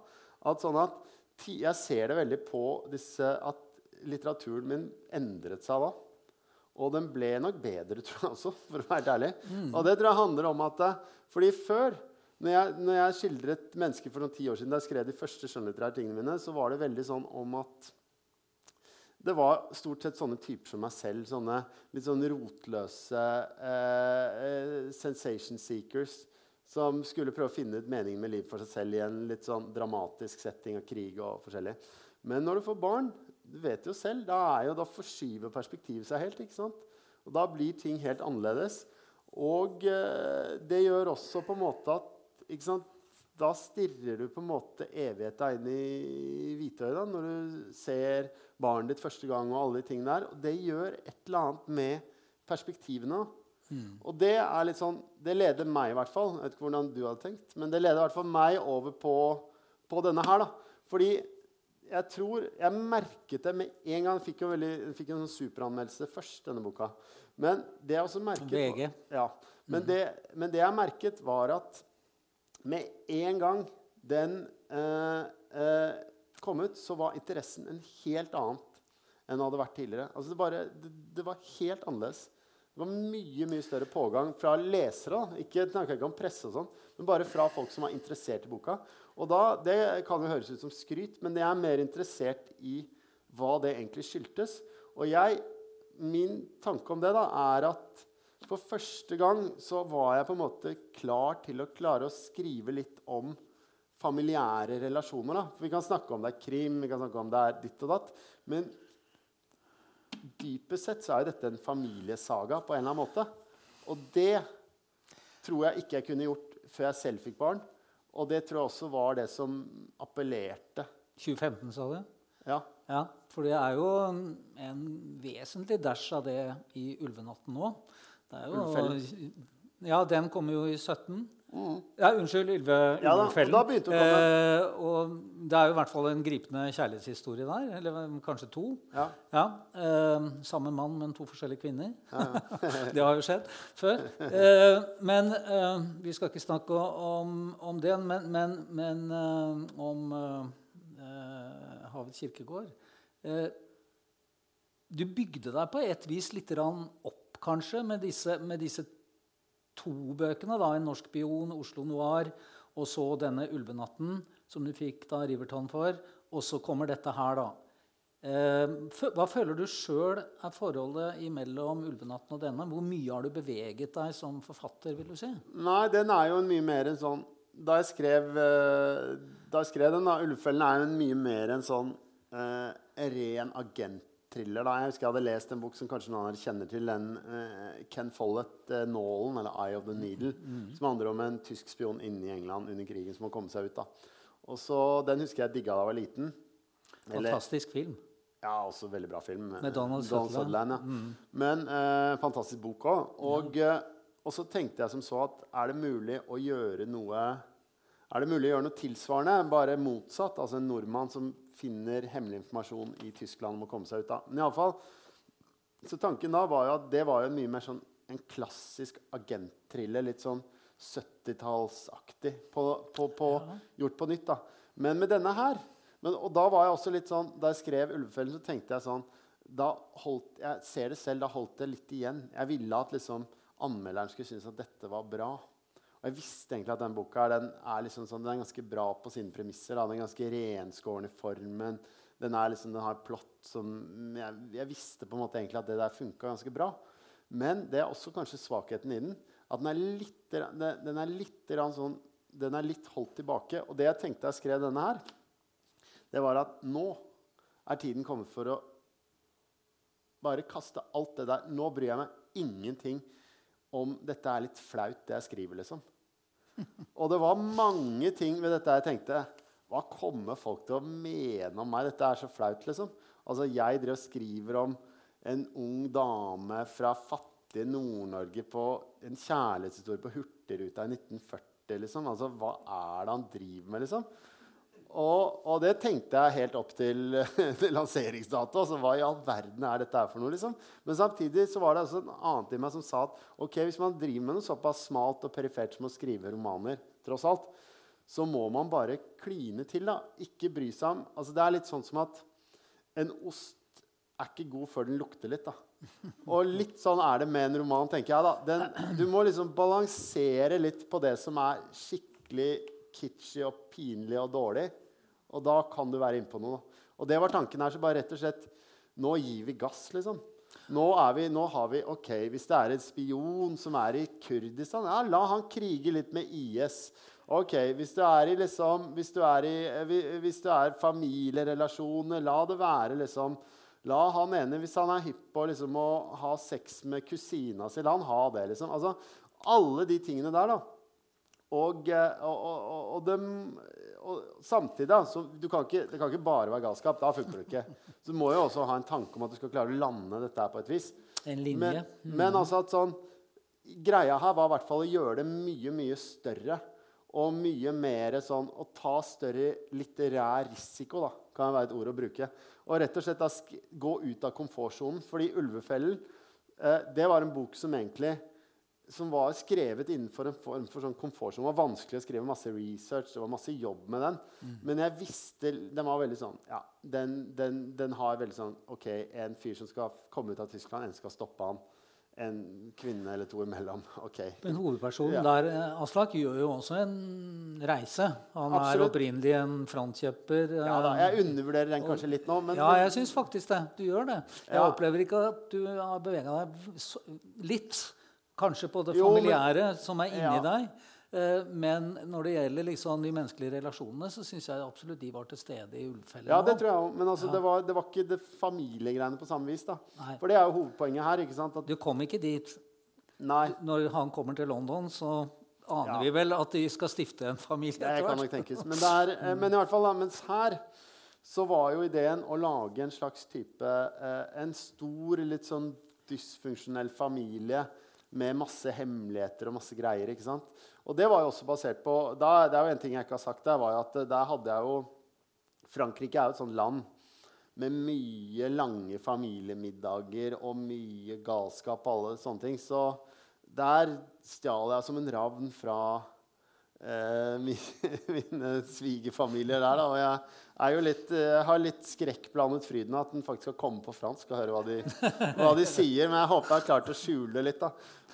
D: At sånn at jeg ser det veldig på disse, at litteraturen min endret seg da. Og den ble nok bedre, <laughs> tror jeg også, for å være helt ærlig. Mm. Og det tror jeg handler om at Fordi før, når jeg, når jeg skildret mennesker for noen ti år siden, da jeg skrev de første skjønnlitterære tingene mine, så var det veldig sånn om at det var stort sett sånne typer som meg selv. Sånne litt sånn rotløse eh, eh, sensation seekers som skulle prøve å finne ut meningen med livet for seg selv i en litt sånn dramatisk setting av krig og forskjellig. Men når du får barn, du vet jo selv, da, jo, da forskyver perspektivet seg helt. ikke sant? Og da blir ting helt annerledes. Og eh, det gjør også på en måte at ikke sant? Da stirrer du på en måte evigheta inn i hvitøyet når du ser barnet ditt første gang. Og alle de tingene der. Og det gjør et eller annet med perspektivene. Mm. Og det er litt sånn, det leder meg i hvert fall jeg vet ikke hvordan du hadde tenkt, men det leder i hvert fall meg over på, på denne her. da. Fordi jeg tror Jeg merket det med en gang. Jeg fikk, jo veldig, fikk en sånn superanmeldelse først, denne boka. Men det jeg også merket
C: VG.
D: Ja, men, mm. det, men, det, jeg merket, var at med en gang den eh, eh, kom ut, så var interessen en helt annen enn det hadde vært tidligere. Altså det, bare, det, det, var helt annerledes. Det var mye mye større pågang fra lesere. Ikke, ikke om presse, og sånn, men bare fra folk som var interessert i boka. Og da, Det kan jo høres ut som skryt, men jeg er mer interessert i hva det egentlig skyldtes. Og jeg, min tanke om det da, er at for første gang så var jeg på en måte klar til å klare å skrive litt om familiære relasjoner. Da. For vi kan snakke om det er krim, vi kan snakke om det er ditt og datt. Men dypest sett så er jo dette en familiesaga på en eller annen måte. Og det tror jeg ikke jeg kunne gjort før jeg selv fikk barn. Og det tror jeg også var det som appellerte.
C: 2015, sa du?
D: Ja.
C: ja. For det er jo en vesentlig dash av det i 'Ulvenatten' nå. Det er jo, ja, den kommer jo i 17. Mm. Ja, unnskyld, Ylve Ulvefellen.
D: Ja, da, eh,
C: og det er jo i hvert fall en gripende kjærlighetshistorie der. Eller kanskje to.
D: Ja.
C: ja eh, samme mann, men to forskjellige kvinner. Ja, <laughs> det har jo skjedd før. Eh, men eh, vi skal ikke snakke om, om det, men, men, men eh, om eh, Havets kirkegård. du bygde deg på et vis litt opp, kanskje, med disse, med disse to bøkene. da, 'En norsk bion, 'Oslo Noir', og så denne 'Ulvenatten', som du fikk da Riverton for. Og så kommer dette her, da. Eh, hva føler du sjøl er forholdet mellom 'Ulvenatten' og denne? Hvor mye har du beveget deg som forfatter? vil du si?
D: Nei, den er jo mye mer en sånn Da jeg skrev, eh, da jeg skrev den, da, 'Ulvefellen', er jo mye mer en sånn eh, ren agent thriller. Da. Jeg husker jeg hadde lest en bok som kanskje noen av dere kjenner til. Den, uh, Ken Follett, uh, 'Nålen', eller 'Eye of the Needle'. Mm. Som handler om en tysk spion inne i England under krigen som har kommet seg ut. da. Og så, Den husker jeg digga da jeg var liten.
C: Fantastisk film.
D: Ja, også veldig bra film.
C: Med Donald, Donald Sutherland.
D: Ja. Mm. Men uh, fantastisk bok òg. Og, og, så tenkte jeg som så at er det mulig å gjøre noe er det mulig å gjøre noe tilsvarende, bare motsatt? Altså en nordmann som finner hemmelig informasjon i Tyskland om å komme seg ut av. Men i alle fall, så tanken da var jo at det var jo mye mer sånn en klassisk agenttrille, Litt sånn 70-tallsaktig. På, på, på, ja. Gjort på nytt. da. Men med denne her men, Og da var jeg også litt sånn, da jeg skrev 'Ulvefellen', så tenkte jeg sånn da holdt, Jeg ser det selv, da holdt det litt igjen. Jeg ville at liksom, anmelderen skulle synes at dette var bra. Og jeg visste egentlig at den boka den er, liksom sånn, den er ganske bra på sine premisser. Da. Den er ganske renskåren i formen. Den, liksom, den har plott som jeg, jeg, visste på en måte egentlig at det der funka ganske bra. Men det er også kanskje svakheten i den. At den er litt, den er litt, sånn, den er litt holdt tilbake. Og det jeg tenkte jeg skrev denne her, det var at nå er tiden kommet for å bare kaste alt det der. Nå bryr jeg meg ingenting om dette er litt flaut, det jeg skriver, liksom. Og det var mange ting ved dette jeg tenkte Hva kommer folk til å mene om meg? Dette er så flaut, liksom. Altså, jeg drev og skriver om en ung dame fra fattige Nord-Norge på en kjærlighetshistorie på Hurtigruta i 1940. Liksom. Altså, hva er det han driver med, liksom? Og, og, det tenkte jeg helt opp <laughs> til, lanseringsdato. Altså, hva i all verden er dette her for noe? liksom? Men samtidig så var det altså en annen i meg som sa at ok, hvis man driver med noe såpass smalt og perifert som å skrive romaner, tross alt, så må man bare kline til. da. Ikke bry seg om altså, Det er litt sånn som at en ost er ikke god før den lukter litt. da. Og litt sånn er det med en roman, tenker jeg. da. Den, du må liksom balansere litt på det som er skikkelig kitschy og pinlig og dårlig. Og da kan du være innpå noe. Og det var tanken her. så bare rett og slett, Nå gir vi gass, liksom. Nå, vi, nå, har vi ok, Hvis det er en spion som er i Kurdistan, ja, la han krige litt med IS. Ok, Hvis du er i, liksom, hvis du er, i, eh, hvis du er familierelasjoner, la det være liksom La han ene, hvis han er hypp på liksom, å ha sex med kusina si, la han ha det. liksom. Altså, Alle de tingene der, da. Og, og, og, og, og samtidig da, så kan ikke, Det kan ikke bare være galskap. Da funker det ikke. Så du må jo også ha en tanke om at du skal klare å lande dette her på et vis.
C: En linje.
D: Men,
C: mm.
D: men altså at sånn, greia her var i hvert fall å gjøre det mye, mye større. Og mye mer sånn å ta større litterær risiko, da, kan være et ord å bruke. Og rett og slett da, gå ut av komfortsonen. Fordi 'Ulvefellen' eh, det var en bok som egentlig som var skrevet innenfor en form for sånn komfort som var vanskelig å skrive. Masse research, det var masse jobb med den. Mm. Men jeg visste Den var veldig sånn ja, den, den, den, har veldig sånn OK, en fyr som skal komme ut av Tyskland, en skal stoppe han. En kvinne eller to imellom. <laughs> ok.
C: Men hovedpersonen ja. der eh, Aslak, gjør jo også en reise. Han Absolutt. er opprinnelig en frontkjøper.
D: Ja da, Jeg undervurderer den kanskje litt nå.
C: Men, ja, jeg syns faktisk det. Du gjør det. Jeg ja. opplever ikke at du har bevega deg litt Kanskje på det familiære jo, men, som er inni ja. deg. Uh, men når det gjelder liksom de menneskelige relasjonene, så syns jeg absolutt de var til stede i Ulvfellen.
D: Ja, det tror jeg òg. Men altså, ja. det, var, det, var, ikke det familiegreiene på samme vis. da. Nei. For det er jo hovedpoenget her. ikke sant?
C: At, du kom ikke dit. Nei. Når han kommer til London, så aner ja. vi vel at de skal stifte en familie.
D: Det kan nok tenkes. Men, er, <laughs> mm. men, i hvert fall da, mens her så var jo ideen å lage en slags type eh, En stor, litt sånn dysfunksjonell familie med masse hemmeligheter og masse greier. ikke sant? Og det var jo også basert på da, Det er jo en ting jeg ikke har sagt der, var jo at der hadde jeg jo Frankrike er jo et sånt land med mye lange familiemiddager og mye galskap og alle sånne ting. Så der stjal jeg som en ravn fra eh, <laughs> mine svigerfamilier der. Da. Og jeg, litt, jeg, eh, har litt skrekkblandet fryd med at den faktisk skal komme på fransk og høre hva de, hva de sier. Men jeg håper jeg har klart å skjule det litt. da.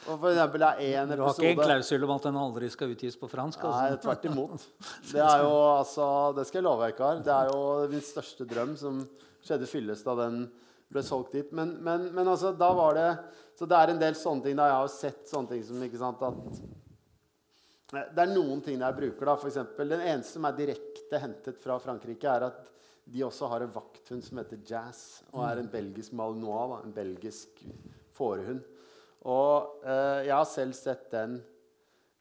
D: Og for eksempel, det er en episode...
C: du har ikke en klausul om at den aldri skal utgis på fransk?
D: Altså. Nei, tvert imot. <laughs> Det er jo, altså, det skal jeg love deg, har. Det er jo min største drøm som skjedde fylles da den ble solgt dit. Men, men, men altså, da var det Så det er en del sånne ting da jeg har sett sånne ting som ikke sant, at det er noen ting jeg bruker. da, for eksempel, Den eneste som er direkte hentet fra Frankrike, er at de også har en vakthund som heter Jazz, og er en belgisk malinois. Da, en belgisk fårehund. Og eh, jeg har selv sett den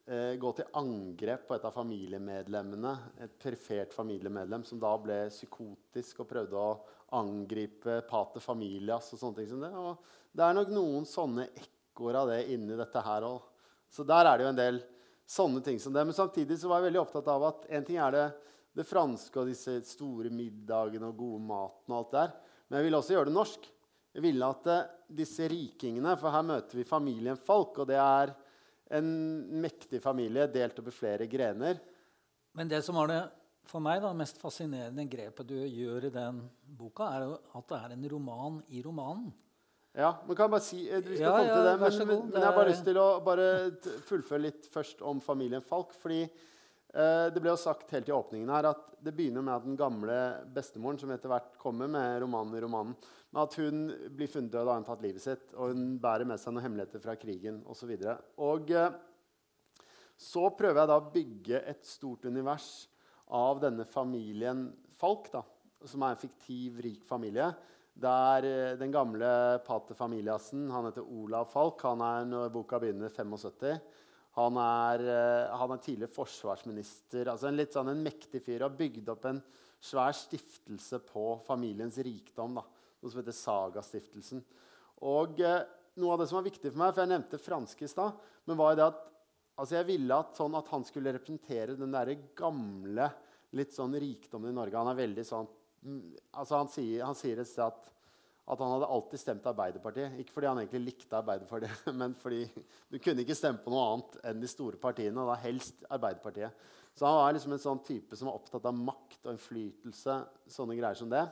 D: eh, gå til angrep på et av familiemedlemmene. Et perfert familiemedlem som da ble psykotisk og prøvde å angripe pater familias og sånne ting som det. Og det er nok noen sånne ekkoer av det inni dette her òg. Så der er det jo en del sånne ting som det. Men samtidig så var jeg veldig opptatt av at en ting er det, det franske og disse store middagene og gode maten og alt der. Men jeg ville også gjøre det norsk. Jeg ville at uh, disse rikingene For her møter vi familien Falk, og det er en mektig familie delt opp i flere grener.
C: Men det som var det for meg da, mest fascinerende grepet du gjør i den boka, er at det er en roman i romanen.
D: Ja, men kan jeg bare si, eh, Vi skal ja, komme til det, men, men, men, jeg har bare lyst til å bare fullføre litt først om familien Falk. fordi eh, Det ble jo sagt helt i åpningen her at det begynner med at den gamle bestemoren som etter hvert kommer med romanen i romanen, med at hun blir funnet død og har tatt livet sitt, og hun bærer med seg noen hemmeligheter fra krigen osv. Og, så og eh, så prøver jeg da å bygge et stort univers av denne familien Falk, da, som er en fiktiv, rik familie Der eh, den gamle pater familiasen, han heter Olav Falk, han er når boka begynner 75. Han er, eh, han er tidligere forsvarsminister. altså En litt sånn en mektig fyr. Har bygd opp en svær stiftelse på familiens rikdom. da, Noe som heter Sagastiftelsen. Og eh, noe av det som var viktig for meg, for jeg nevnte franske i stad, men var det at altså jeg ville at, sånn at han skulle representere den der gamle litt sånn rikdommen i Norge. Han er veldig sånn altså han sier, han sier et sted at, at han hadde alltid stemt Arbeiderpartiet. Ikke fordi han egentlig likte Arbeiderpartiet, <laughs> men fordi du kunne ikke stemme på noe annet enn de store partiene. og da helst Arbeiderpartiet. Så han var liksom en sånn type som var opptatt av makt og innflytelse. sånne greier som det.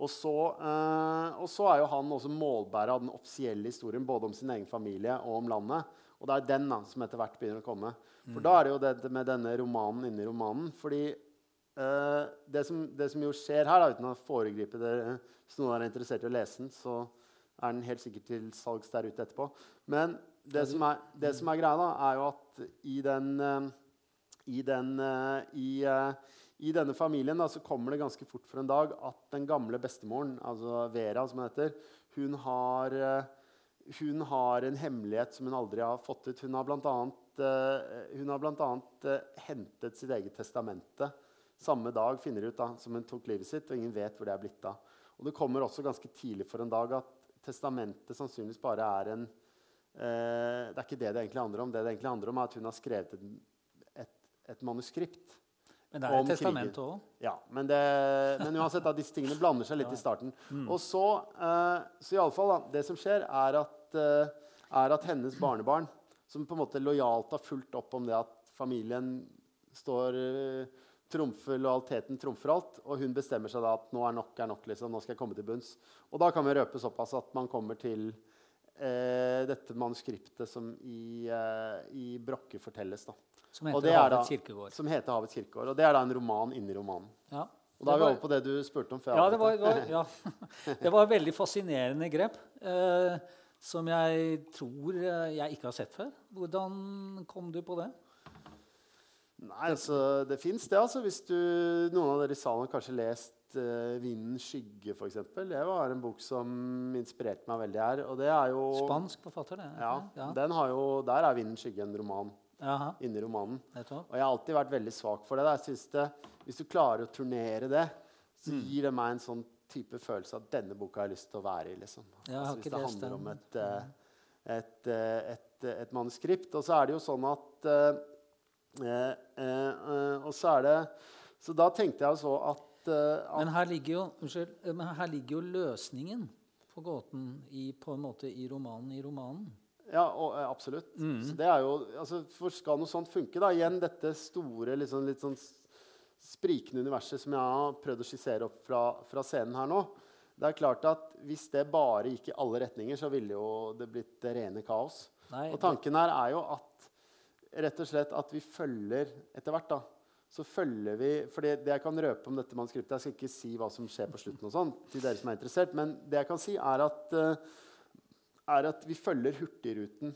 D: Og så, eh, og så, er jo han også målbærer av den offisielle historien både om sin egen familie og om landet. Og det er den da, som etter hvert begynner å komme. For da er det jo det med denne romanen inni romanen. fordi det, som, det, som, jo skjer her, da, uten å foregripe dere Hvis noen er interessert i å lese den, så er den helt sikkert til salgs der ute etterpå. Men det som er, det som er greia, da, er jo at i den, eh, i den eh, i, eh, i denne familien da, så kommer det ganske fort for en dag at den gamle bestemoren, altså Vera, som hun heter, hun har, hun har en hemmelighet som hun aldri har fått ut. Hun har bl.a. Hentet sitt eget testamente samme dag finner ut da, som hun tok livet sitt, og ingen vet hvor det er blitt av. Og det kommer også ganske tidlig for en dag at testamentet sannsynligvis bare er en eh, Det er ikke det det egentlig handler om. Det det egentlig handler om, er at hun har skrevet et, et, et manuskript
C: men det er et testament òg?
D: Ja. Men, det, men uansett, da, disse tingene blander seg litt i starten. Mm. Og så, eh, så i alle fall, da, Det som skjer, er at, eh, er at, hennes barnebarn, som på en måte lojalt har fulgt opp om det at familien står uh, trumfer, lojaliteten trumfer alt, og hun bestemmer seg da at nå er nok er nok. liksom, nå skal jeg komme til bunns. Og da kan vi røpe såpass at man kommer til eh, dette manuskriptet som i, i Brokke fortelles. da.
C: Som heter Havets kirkegård.
D: Som heter Havets kirkegård. Og det er da en roman inni romanen.
C: Ja.
D: Og da er vi over på det du spurte om.
C: Ja, det var, var, ja. <laughs> <laughs> det var et veldig fascinerende grep. Eh, som jeg tror eh, jeg ikke har sett før. Hvordan kom du på det?
D: Nei, altså, Det fins, det. altså. Hvis du, Noen av dere i salen har kanskje lest uh, 'Vindens skygge', f.eks. Det var en bok som inspirerte meg veldig her. og det er jo...
C: Spansk forfatter, det.
D: Ja, ja. Den har jo, Der er 'Vindens skygge' en roman inni romanen. Og jeg har alltid vært veldig svak for det. Jeg synes det hvis du klarer å turnere det, så mm. gir det meg en sånn type følelse at denne boka har jeg lyst til å være i. Liksom.
C: Altså,
D: hvis det handler om et, uh, et, uh, et, et, manuskript. Og så er det jo sånn at, Og så er det Så da tenkte jeg så at, at
C: men, her ligger jo, unnskyld, men her ligger jo løsningen på gåten i, på en måte i romanen i romanen.
D: Ja, og, absolutt. Mm. Så det er jo, altså, for Skal noe sånt funke, da, igjen dette store, liksom, litt sånn sprikende universet som jeg har prøvd å skissere opp fra, fra, scenen her nå Det er klart at Hvis det bare gikk i alle retninger, så ville jo det blitt det rene kaos. Nei, og tanken her er jo at rett og slett at vi følger etter hvert. da, så følger vi, for det, det, jeg kan røpe om dette manuskriptet Jeg skal ikke si hva som skjer på slutten, og sånn, til dere som er interessert, men det jeg kan si, er at uh, er at vi følger Hurtigruten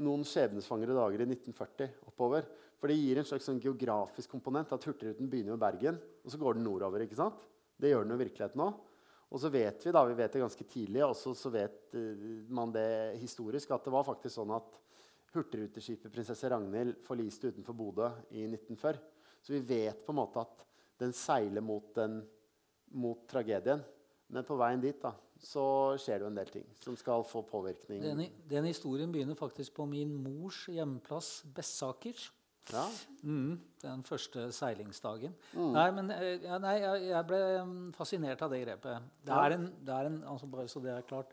D: noen skjebnesvangre dager i 1940 oppover. For det gir en slags sånn geografisk komponent at Hurtigruten begynner med Bergen, og så går den nordover. ikke sant? Det gjør den jo i virkeligheten òg. Og så vet vi da, vi vet det ganske tidlig, og så vet uh, man det historisk, at det var faktisk sånn at hurtigruteskipet 'Prinsesse Ragnhild' forliste utenfor Bodø i 1940. Så vi vet på en måte at den seiler mot, den, mot tragedien. Men på veien dit da, så skjer det jo en del ting som skal få påvirkning.
C: Den, den historien begynner faktisk på min mors hjemplass Bessaker.
D: Ja.
C: Mm, den første seilingsdagen. Mm. Nei, men eh, ja, nei, jeg, ble mm, fascinert av det grepet. Det er en, det er en altså bare så det er klart,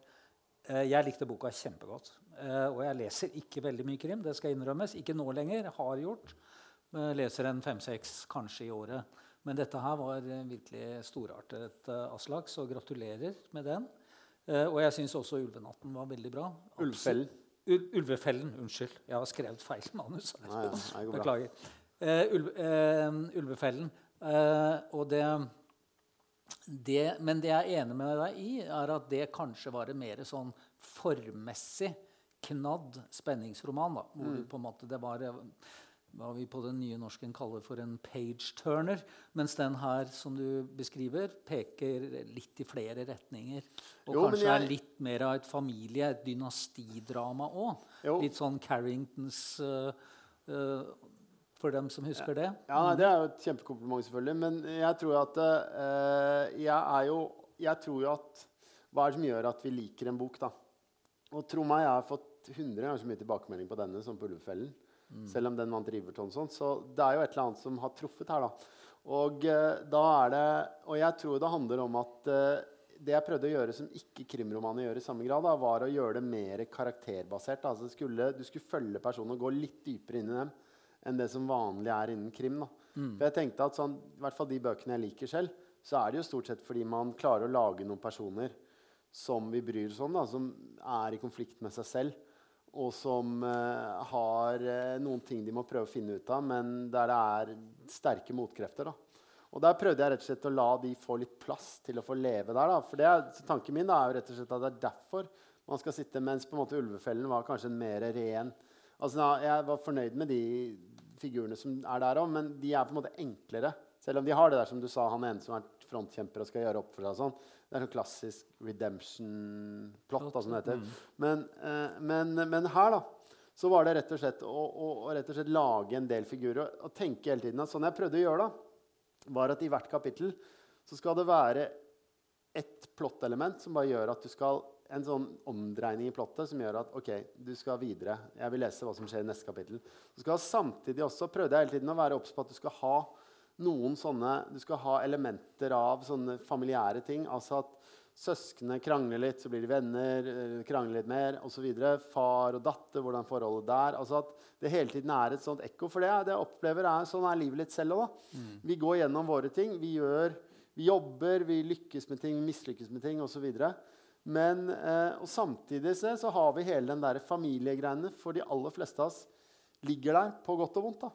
C: Jeg likte boka kjempegodt. Eh, og jeg leser ikke veldig mye krim. Det skal innrømmes. Ikke nå lenger. Har gjort. Leser en fem-seks kanskje i året. Men dette her var virkelig storartet, Aslak, så gratulerer med den. Uh, og jeg syns også 'Ulvenatten' var veldig bra.
D: Ulvefellen.
C: Ul Ulvefellen. Unnskyld. Jeg har skrevet feil <laughs> manus.
D: Nei, ja,
C: Beklager. Uh, ulve, uh, ulvefellen. og det, det, Men det jeg er enig med deg i, er at det kanskje var en mer sånn formmessig knadd spenningsroman. Da, hvor mm. på en måte det var hva vi på den nye norsken kaller for en page-turner. Mens den her som du beskriver, peker litt i flere retninger. Og
D: Jo,
C: kanskje
D: jeg-
C: er litt mer av et familie-, et dynastidrama òg. Litt sånn Carringtons uh, uh, For dem som husker det.
D: Ja, Det er jo et kjempekompliment, selvfølgelig. Men jeg tror at eh, jeg er jo Jeg tror jo at Hva er det som gjør at vi liker en bok, da? Og tro meg, jeg har fått 100 ganger så mye tilbakemelding på denne som på Ulvefellen. Selv om den vant Riverton sånn. Så det er jo et eller annet som har truffet her, da. Og eh, da er det Og jeg tror det handler om at eh, det jeg prøvde å gjøre som ikke krimromaner gjør i samme grad, da, var å gjøre det mer karakterbasert. Altså det skulle, du skulle følge personene og gå litt dypere inn i dem enn det som vanlig er innen krim. da. For jeg tenkte at sånn, i hvert fall De bøkene jeg liker selv, så er det jo stort sett fordi man klarer å lage noen personer som vi bryr oss om, da, som er i konflikt med seg selv, og som uh, har uh, noen ting de må prøve å finne ut av, men der det er sterke motkrefter. da. Og der prøvde jeg rett og slett å la de få litt plass til å få leve der. da. For det er, så tanken min da, er jo rett og slett at det er derfor man skal sitte, mens på en måte Ulvefellen var kanskje en mer ren Altså, Jeg var fornøyd med de figurene som er der òg, men de er på en måte enklere. Selv om de har det der som du sa, han ene som er frontkjemper og skal gjøre opp for seg. sånn. Det er sånn klassisk redemption-plott, da, som det heter. Men, eh, men, men her, da, så var det rett og slett å, å, å rett og slett lage en del figurer og, og tenke hele tiden at sånn jeg prøvde å gjøre, da, var at i hvert kapittel så skal det være ett plottelement som bare gjør at du skal en sånn omdreining i plottet som gjør at ok, du skal videre. Jeg vil lese hva som skjer i neste kapittel. Du skal samtidig også prøvde jeg hele tiden å være obs på at du skal ha noen sånne, du skal ha elementer av sånne familiære ting. Altså at søsknene krangler litt, så blir de venner. eh, krangler litt mer, osv. Far og datter, hvordan forholdet der. altså at Det hele tiden er et sånt ekko. For det, det jeg opplever er, sånn er livet litt selv òg. Vi går gjennom våre ting. Vi, gjør, vi jobber, vi lykkes med ting, vi mislykkes med ting osv. Men eh, og samtidig så, har vi hele den der familiegreiene. For de aller fleste av oss ligger der på godt og vondt. da.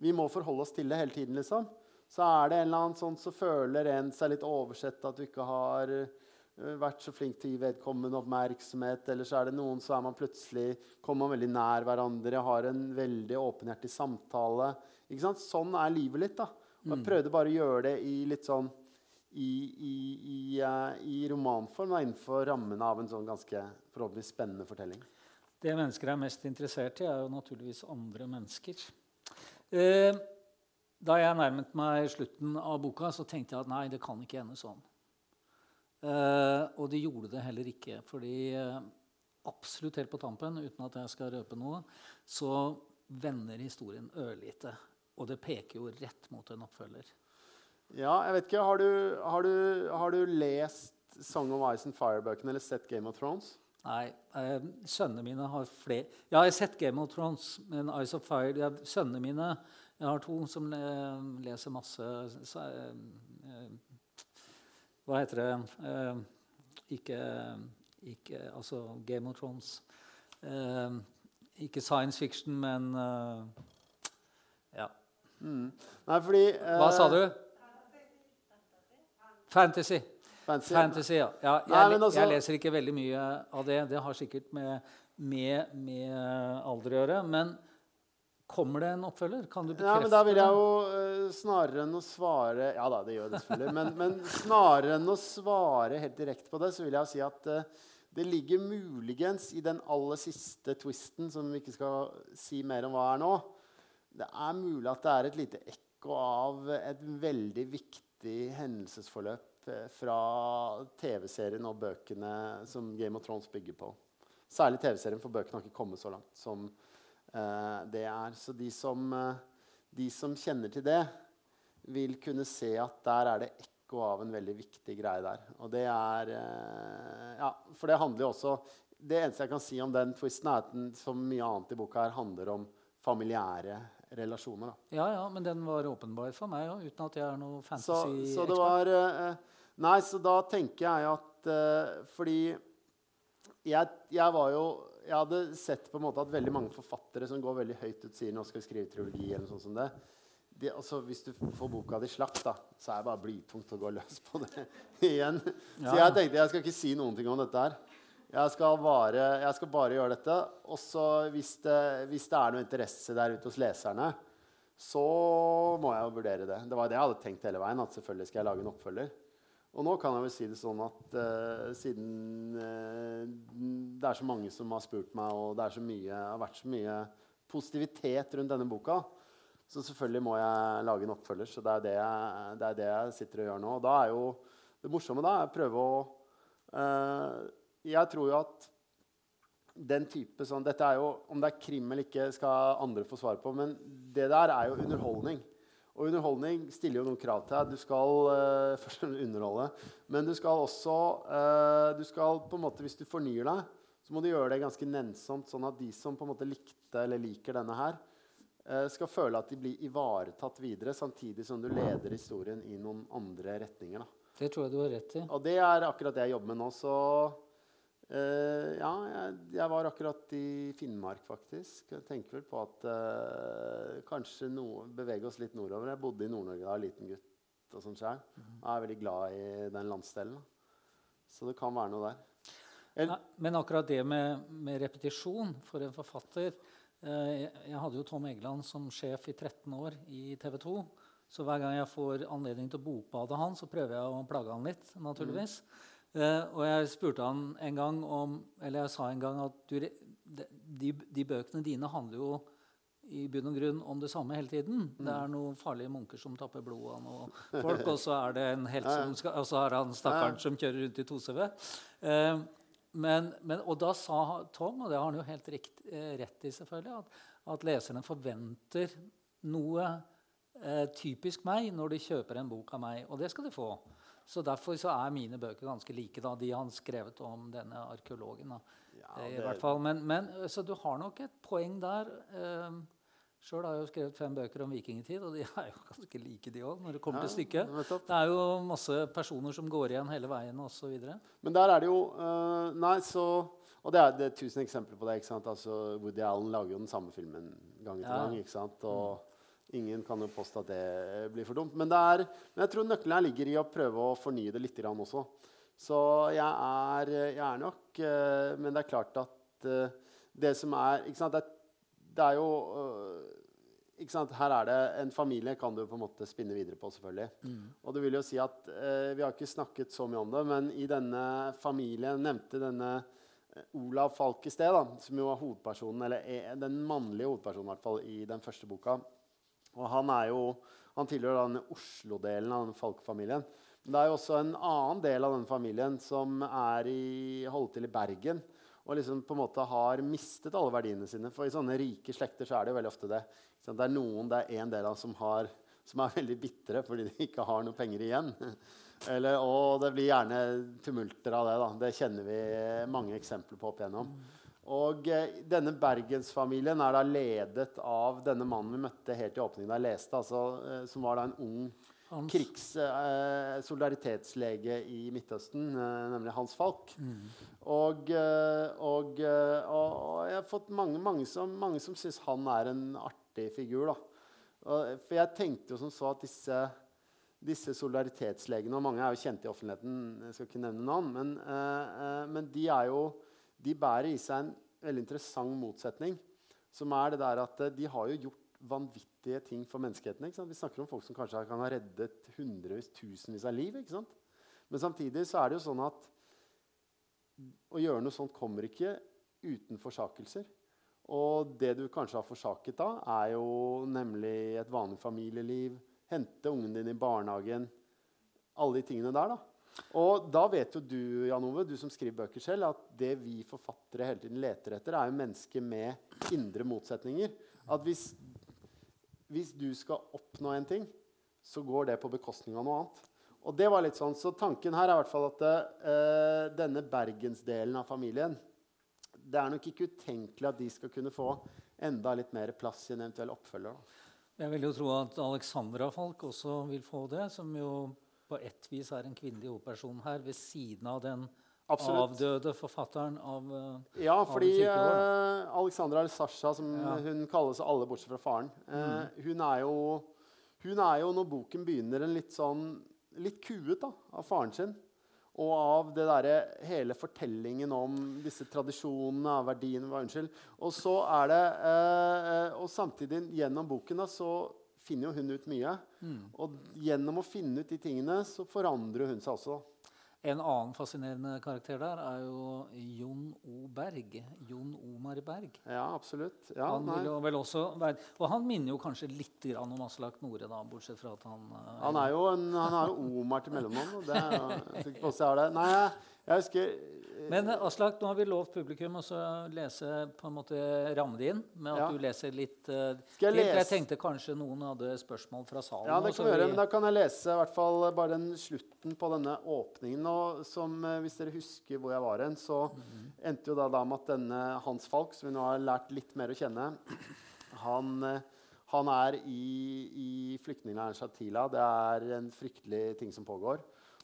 D: Vi må forholde oss til det hele tiden. liksom. Så er det en eller annen sånn, så føler en seg litt oversett at du ikke har eh, vært så flink til å gi vedkommende oppmerksomhet. Eller så er det noen så er man plutselig kommer man veldig nær hverandre, har en veldig åpenhjertig samtale. Ikke sant? Sånn er livet litt. da. Og jeg prøvde bare å gjøre det i litt sånn i, i, i, uh, i romanform, da, innenfor rammene av en sånn ganske forhåpentligvis spennende fortelling.
C: Det mennesker er mest interessert i, er jo naturligvis andre mennesker. Eh, da jeg nærmet meg slutten av boka, så tenkte jeg at nei, det kan ikke ende sånn. Eh, og det gjorde det heller ikke. Fordi eh, absolutt helt på tampen, uten at jeg skal røpe noe, så vender historien ørlite. Og det peker jo rett mot en oppfølger.
D: Ja, jeg vet ikke, Har du, har du, har du lest Song of Ice and Fire-bøkene eller sett Game of Thrones?
C: Nei, eh, sønnene mine har flere Ja, jeg har sett Game of Thrones, men Ice of Fire ja, Sønnene mine Jeg har to som le, leser masse så, eh, eh, Hva heter det eh, ikke, ikke Altså Game of Thrones. Eh, ikke science fiction, men eh, Ja.
D: Nei, fordi eh,
C: Hva sa du? Fantasy.
D: Fantasy.
C: Fantasy, ja. ja jeg,
D: Nei, altså-
C: jeg leser ikke veldig mye av det. Det har sikkert med, med, med alder å gjøre. Men kommer det en oppfølger? Kan du bekrefte
D: Ja, men Da vil jeg jo eh, snarere enn å svare Ja da, det gjør det selvfølgelig. Men, men snarere enn å svare helt direkte på det, så vil jeg si at uh, det ligger muligens i den aller siste twisten, som vi ikke skal si mer om hva er nå. Det er mulig at det er et lite ekko av et veldig viktig hendelsesforløp eh, fra TV-serien og bøkene som Game of Thrones bygger på. Særlig TV-serien, for bøkene har ikke kommet så langt som uh, det er. Så de som, uh, de som kjenner til det, vil kunne se at der er det ekko av en veldig viktig greie der. Og det er uh, Ja, for det handler jo også Det eneste jeg kan si om den twisten, er at den, som mye annet i boka her, handler om familiære relasjoner. Da.
C: Ja, ja, men den var åpenbar for meg òg, uten at jeg er noe
D: Så,
C: fantasy-ekspert.
D: så det var eh, Nei, så da tenker jeg at eh, Fordi jeg, jeg var jo Jeg hadde sett på en måte at veldig mange forfattere som går veldig høyt ut, sier nå skal vi skrive triologi eller noe sånt som det. De, altså, hvis du får boka di slapp, da, så er det bare blytungt å gå løs på det <laughs> igjen. Så jeg tenkte jeg skal ikke si noen ting om dette her. Jeg skal bare, jeg skal bare gjøre dette. Og så hvis det, hvis det er noe interesse der ute hos leserne, så må jeg jo vurdere det. Det var det jeg hadde tenkt hele veien. at selvfølgelig skal jeg lage en oppfølger. Og nå kan jeg vel si det sånn at uh, siden uh, det er så mange som har spurt meg, og det så mye, har vært så mye positivitet rundt denne boka, så selvfølgelig må jeg lage en oppfølger. Så det er det jeg, det er det jeg sitter og gjør nå. Og da er jo det morsomme da, er å prøve å uh, Jeg tror jo at den type sånn dette er jo, Om det er krim eller ikke, skal andre få svar på. Men det der er jo underholdning. Og underholdning stiller jo noen krav til deg. Du skal uh, <laughs> først underholde, men du skal også uh, du skal på en måte, Hvis du fornyer deg, så må du gjøre det ganske nennsomt, sånn at de som på en måte likte eller liker denne her, uh, skal føle at de blir ivaretatt videre, samtidig som du leder historien i noen andre retninger. Da.
C: Det tror jeg du har rett i.
D: Og det er akkurat det jeg jobber med nå. så Uh, ja, jeg, jeg, var akkurat i Finnmark, faktisk. Jeg tenker vel på at uh, kanskje no, bevege oss litt nordover. Jeg bodde i Nord-Norge da, liten gutt og sånn sjøl. -hmm. Jeg er veldig glad i den landsdelen. Så det kan være noe der.
C: Jeg, ja, men akkurat det med, med, repetisjon for en forfatter uh, jeg, jeg, hadde jo Tom Egeland som sjef i 13 år i TV 2. Så hver gang jeg får anledning til å bokbade han, så prøver jeg å plage han litt. naturligvis. Mm. Uh, og jeg spurte han en gang om Eller jeg sa en gang at du, de, de, bøkene dine handler jo i bunn og grunn om det samme hele tiden. Mm. Det er noen farlige munker som tapper blod av noen folk, og så er det en helt <laughs> som skal, og så har han stakkaren som kjører rundt i 2CV. Eh, men, men, og da sa Tom, og det har han jo helt rikt, eh, rett i, selvfølgelig, at, at leserne forventer noe eh, typisk meg når de kjøper en bok av meg. Og det skal de få. Så Derfor så er mine bøker ganske like da, de han skrevet om denne arkeologen. Ja, det... i hvert fall. Men, men, så du har nok et poeng der. Eh, Sjøl har jeg jo skrevet fem bøker om vikingtid, og de <laughs> er jo ganske like, de òg. når Det kommer ja, til stykket. Det er jo masse personer som går igjen hele veien osv.
D: Men der er det jo uh, Nei, så Og det er, det er tusen eksempler på det. ikke sant? Altså, Woody Allen lager jo den samme filmen gang etter ja. gang. ikke sant? Og Ingen kan jo påstå at det blir for dumt. Men, er, men jeg tror nøkkelen her ligger i å prøve å fornye det litt også. Så jeg er, jeg er nok uh, Men det er klart at uh, det som er ikke sant, det, det er jo ikke sant, Her er det en familie kan du på en måte spinne videre på. selvfølgelig. Mm. Og det vil jo si at Vi har ikke snakket så mye om det, men i denne familien nevnte denne Olav Falk i sted, da, som jo var hovedpersonen, eller er den mannlige hovedpersonen i hvert fall, i den første boka. Og han, jo, han tilhører den Oslo-delen av den Falk-familien. Men det er jo også en annen del av den familien som er i, holder til i Bergen. Og liksom på en måte har mistet alle verdiene sine. For i sånne rike slekter så er det jo veldig ofte det. Det er noen, det er en del av som, har, som er veldig bitre fordi de ikke har noe penger igjen. <laughs> Eller, og det blir gjerne tumulter av det. da. Det kjenner vi mange eksempler på opp igjennom. Og eh, denne bergensfamilien er da ledet av denne mannen vi møtte helt i åpningen da jeg leste, altså, eh, som var da en ung krigs eh, solidaritetslege i Midtøsten, eh, nemlig Hans Falk. Mm. Og, og, og, og, jeg har fått mange, mange som, mange som syns han er en artig figur. da. For jeg tenkte jo som så at disse, disse solidaritetslegene, og mange er jo kjente i offentligheten, jeg skal ikke nevne navn, men, men de er jo de bærer i seg en veldig interessant motsetning. Som er det der at eh, de har jo gjort vanvittige ting for menneskeheten. Vi snakker om folk som kanskje kan ha reddet hundrevis, tusenvis av liv. Men samtidig så er det jo sånn at å gjøre noe sånt kommer ikke uten forsakelser. Og det du kanskje har forsaket da, er jo nemlig et vanlig familieliv. Hente ungen din i barnehagen. Alle de tingene der. da. Og da vet jo du Jan Ove, du som skriver bøker selv, at det vi forfattere hele tiden leter etter, er jo mennesker med indre motsetninger. At hvis, hvis du skal oppnå en ting, så går det på bekostning av noe annet. Og det var litt sånn, Så tanken her er i hvert fall at uh, denne bergensdelen av familien Det er nok ikke utenkelig at de skal kunne få enda litt mer plass i en eventuell oppfølger.
C: Jeg vil jo tro at Alexandra Falk også vil få det, som jo på ett vis er en kvinnelig hovedperson her, ved siden av den Absolutt. avdøde forfatteren av
D: uh, Ja, fordi uh, Alexandra eller Sasha, som ja. hun kalles alle bortsett fra faren, uh, mm. hun, er jo, hun er jo, når boken begynner, en litt sånn litt kuet da, av faren sin. og av det der, hele fortellingen om disse tradisjonene, verdiene Unnskyld. Og så er det eh, Og samtidig, gjennom boken, da, så finner jo hun ut mye. Og gjennom å finne ut de tingene, så forandrer hun seg også.
C: En annen fascinerende karakter der er jo Jon O. Berg. Jon Omar Berg.
D: Ja, absolutt. Ja,
C: han vil jo vel også være, og han minner jo kanskje litt grann om Aslak Nore, da, bortsett fra at han eh,
D: Han er jo, en, han har jo Omar til mellomnavn. og Det er, jeg er sikker på også har det. Nei, jeg, husker
C: Men eh, Aslak, nå har vi lovt publikum å lese på en måte ramme det inn med at
D: Ja.
C: du leser litt uh,
D: Skal jeg lese?
C: Jeg tenkte kanskje noen hadde spørsmål fra salen.
D: Ja, det kan vi gjøre, men Da kan jeg lese i hvert fall bare den slutten på denne åpningen. Og som, eh, hvis dere husker hvor jeg var hen, så endte jo da, da med at denne Hans Falk, som vi nå har lært litt mer å kjenne, han, eh, han er i, i flyktningleiren Shatila. Det er en fryktelig ting som pågår.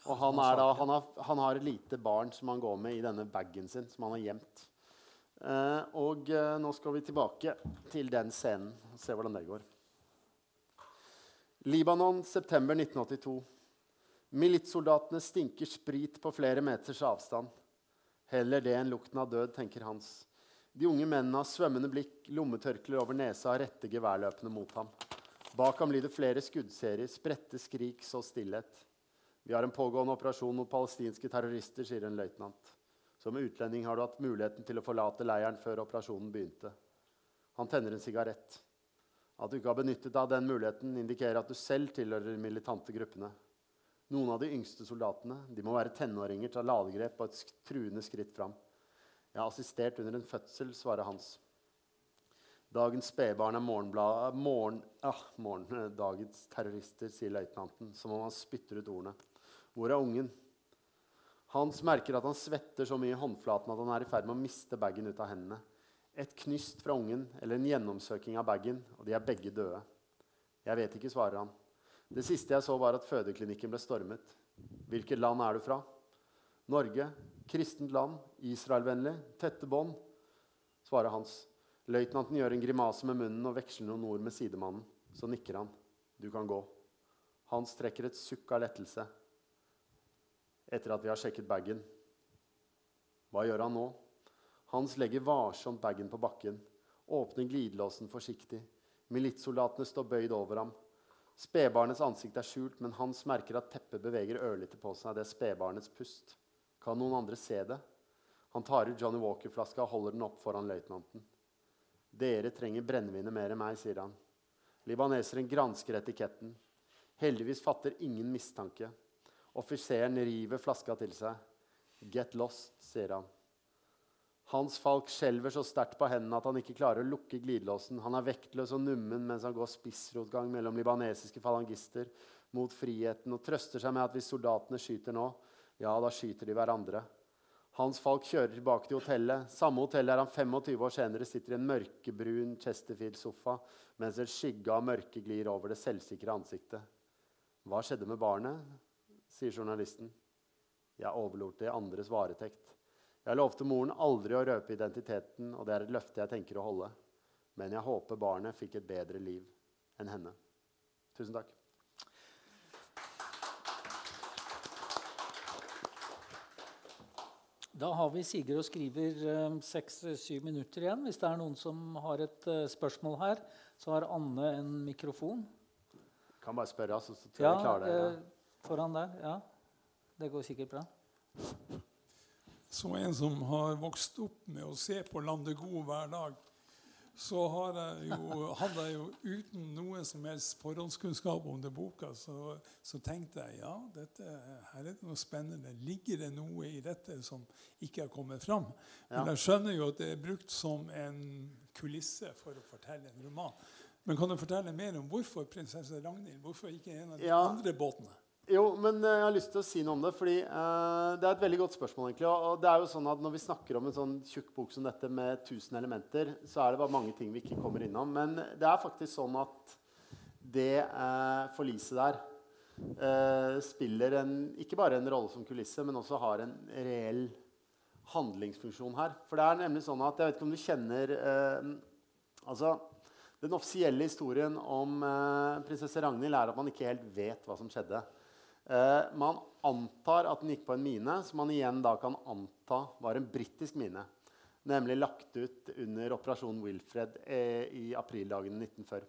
D: Og han, da, han, har, han har et lite barn som han går med i denne bagen sin, som han har gjemt. Eh, og eh, nå skal vi tilbake til den scenen og se hvordan det går. Libanon, september 1982. Militssoldatene stinker sprit på flere meters avstand. Heller det enn lukten av død, tenker Hans. De unge mennene har svømmende blikk, lommetørklær over nesa og retter geværløpene mot ham. Bak ham lyder flere skuddserier, spredte skrik, så stillhet. Vi har en pågående operasjon mot palestinske terrorister, sier en løytnant. Som utlending har du hatt muligheten til å forlate leiren før operasjonen begynte. Han tenner en sigarett. At du ikke har benyttet deg av den muligheten, indikerer at du selv tilhører de militante gruppene. Noen av de yngste soldatene de må være tenåringer til ladegrep og et truende skritt fram. Jeg har assistert under en fødsel, svarer Hans. Dagens spedbarn er morgenbladet morgen, ah, morgen, eh, dagens terrorister, sier løytnanten, som om han spytter ut ordene. Hvor er ungen? Hans merker at han svetter så mye i håndflaten at han er i ferd med å miste bagen ut av hendene. Et knyst fra ungen eller en gjennomsøking av bagen, og de er begge døde. Jeg vet ikke, svarer han. Det siste jeg så, var at fødeklinikken ble stormet. Hvilket land er du fra? Norge. Kristent land. Israelvennlig. Tette bånd. Svarer Hans. Løytnanten gjør en grimase med munnen og veksler noen ord med sidemannen. Så nikker han. Du kan gå. Hans trekker et sukk av lettelse etter at vi har sjekket bagen. Hva gjør han nå? Hans legger varsomt bagen på bakken, åpner glidelåsen forsiktig. Militssoldatene står bøyd over ham. Spedbarnets ansikt er skjult, men Hans merker at teppet beveger ørlite på seg. Det er spedbarnets pust. Kan noen andre se det? Han tar ut Johnny Walker-flaska og holder den opp foran løytnanten. Dere trenger brennevinet mer enn meg, sier han. Libaneseren gransker etiketten. Heldigvis fatter ingen mistanke. Offiseren river flaska til seg. Get lost, sier han. Hans Falk skjelver så sterkt på hendene at han ikke klarer å lukke glidelåsen. Han er vektløs og nummen mens han går spissrotgang mellom libanesiske falangister mot friheten og trøster seg med at hvis soldatene skyter nå, ja, da skyter de hverandre. Hans Falk kjører tilbake til hotellet. Samme hotell der han 25 år senere sitter i en mørkebrun Chesterfield-sofa mens en skygge av mørke glir over det selvsikre ansiktet. Hva skjedde med barnet? Sier journalisten. Jeg overlot det i andres varetekt. Jeg lovte moren aldri å røpe identiteten, og det er et løfte jeg tenker å holde. Men jeg håper barnet fikk et bedre liv enn henne. Tusen takk.
C: Da har vi Sigurd og skriver seks-syv minutter igjen. Hvis det er noen som har et eh, spørsmål her, så har Anne en mikrofon.
D: Kan bare spørre, altså, så tror jeg jeg klarer det.
C: eh, foran der. Ja. Det går sikkert bra.
E: Som en som har vokst opp med å se på Landet God hver dag, så har jeg jo, hadde jeg jo uten noe som helst forhåndskunnskap om det boka, så, så tenkte jeg ja, dette, her er det noe spennende. Ligger det noe i dette som ikke har kommet fram? Men jeg skjønner jo at det er brukt som en kulisse for å fortelle en roman. Men kan du fortelle mer om hvorfor prinsesse Ragnhild? Hvorfor ikke en av de
D: Ja.
E: andre båtene?
D: Jo, men eh, jeg har lyst til å si noe om det. fordi uh, Det er et veldig godt spørsmål. egentlig, og, det er jo sånn at Når vi snakker om en sånn tjukk bok som dette med 1000 elementer, så er det bare mange ting vi ikke kommer innom. Men det er faktisk sånn at det uh, forliset der uh, spiller en, ikke bare en rolle som kulisse, men også har en reell handlingsfunksjon her. For det er nemlig sånn at Jeg vet ikke om du kjenner altså, Den offisielle historien om prinsesse Ragnhild er at man ikke helt vet hva som skjedde. Eh, man antar at den gikk på en mine, som man igjen da kan anta var en britisk mine. Nemlig lagt ut under operasjon Wilfred eh, i aprildagene 1940.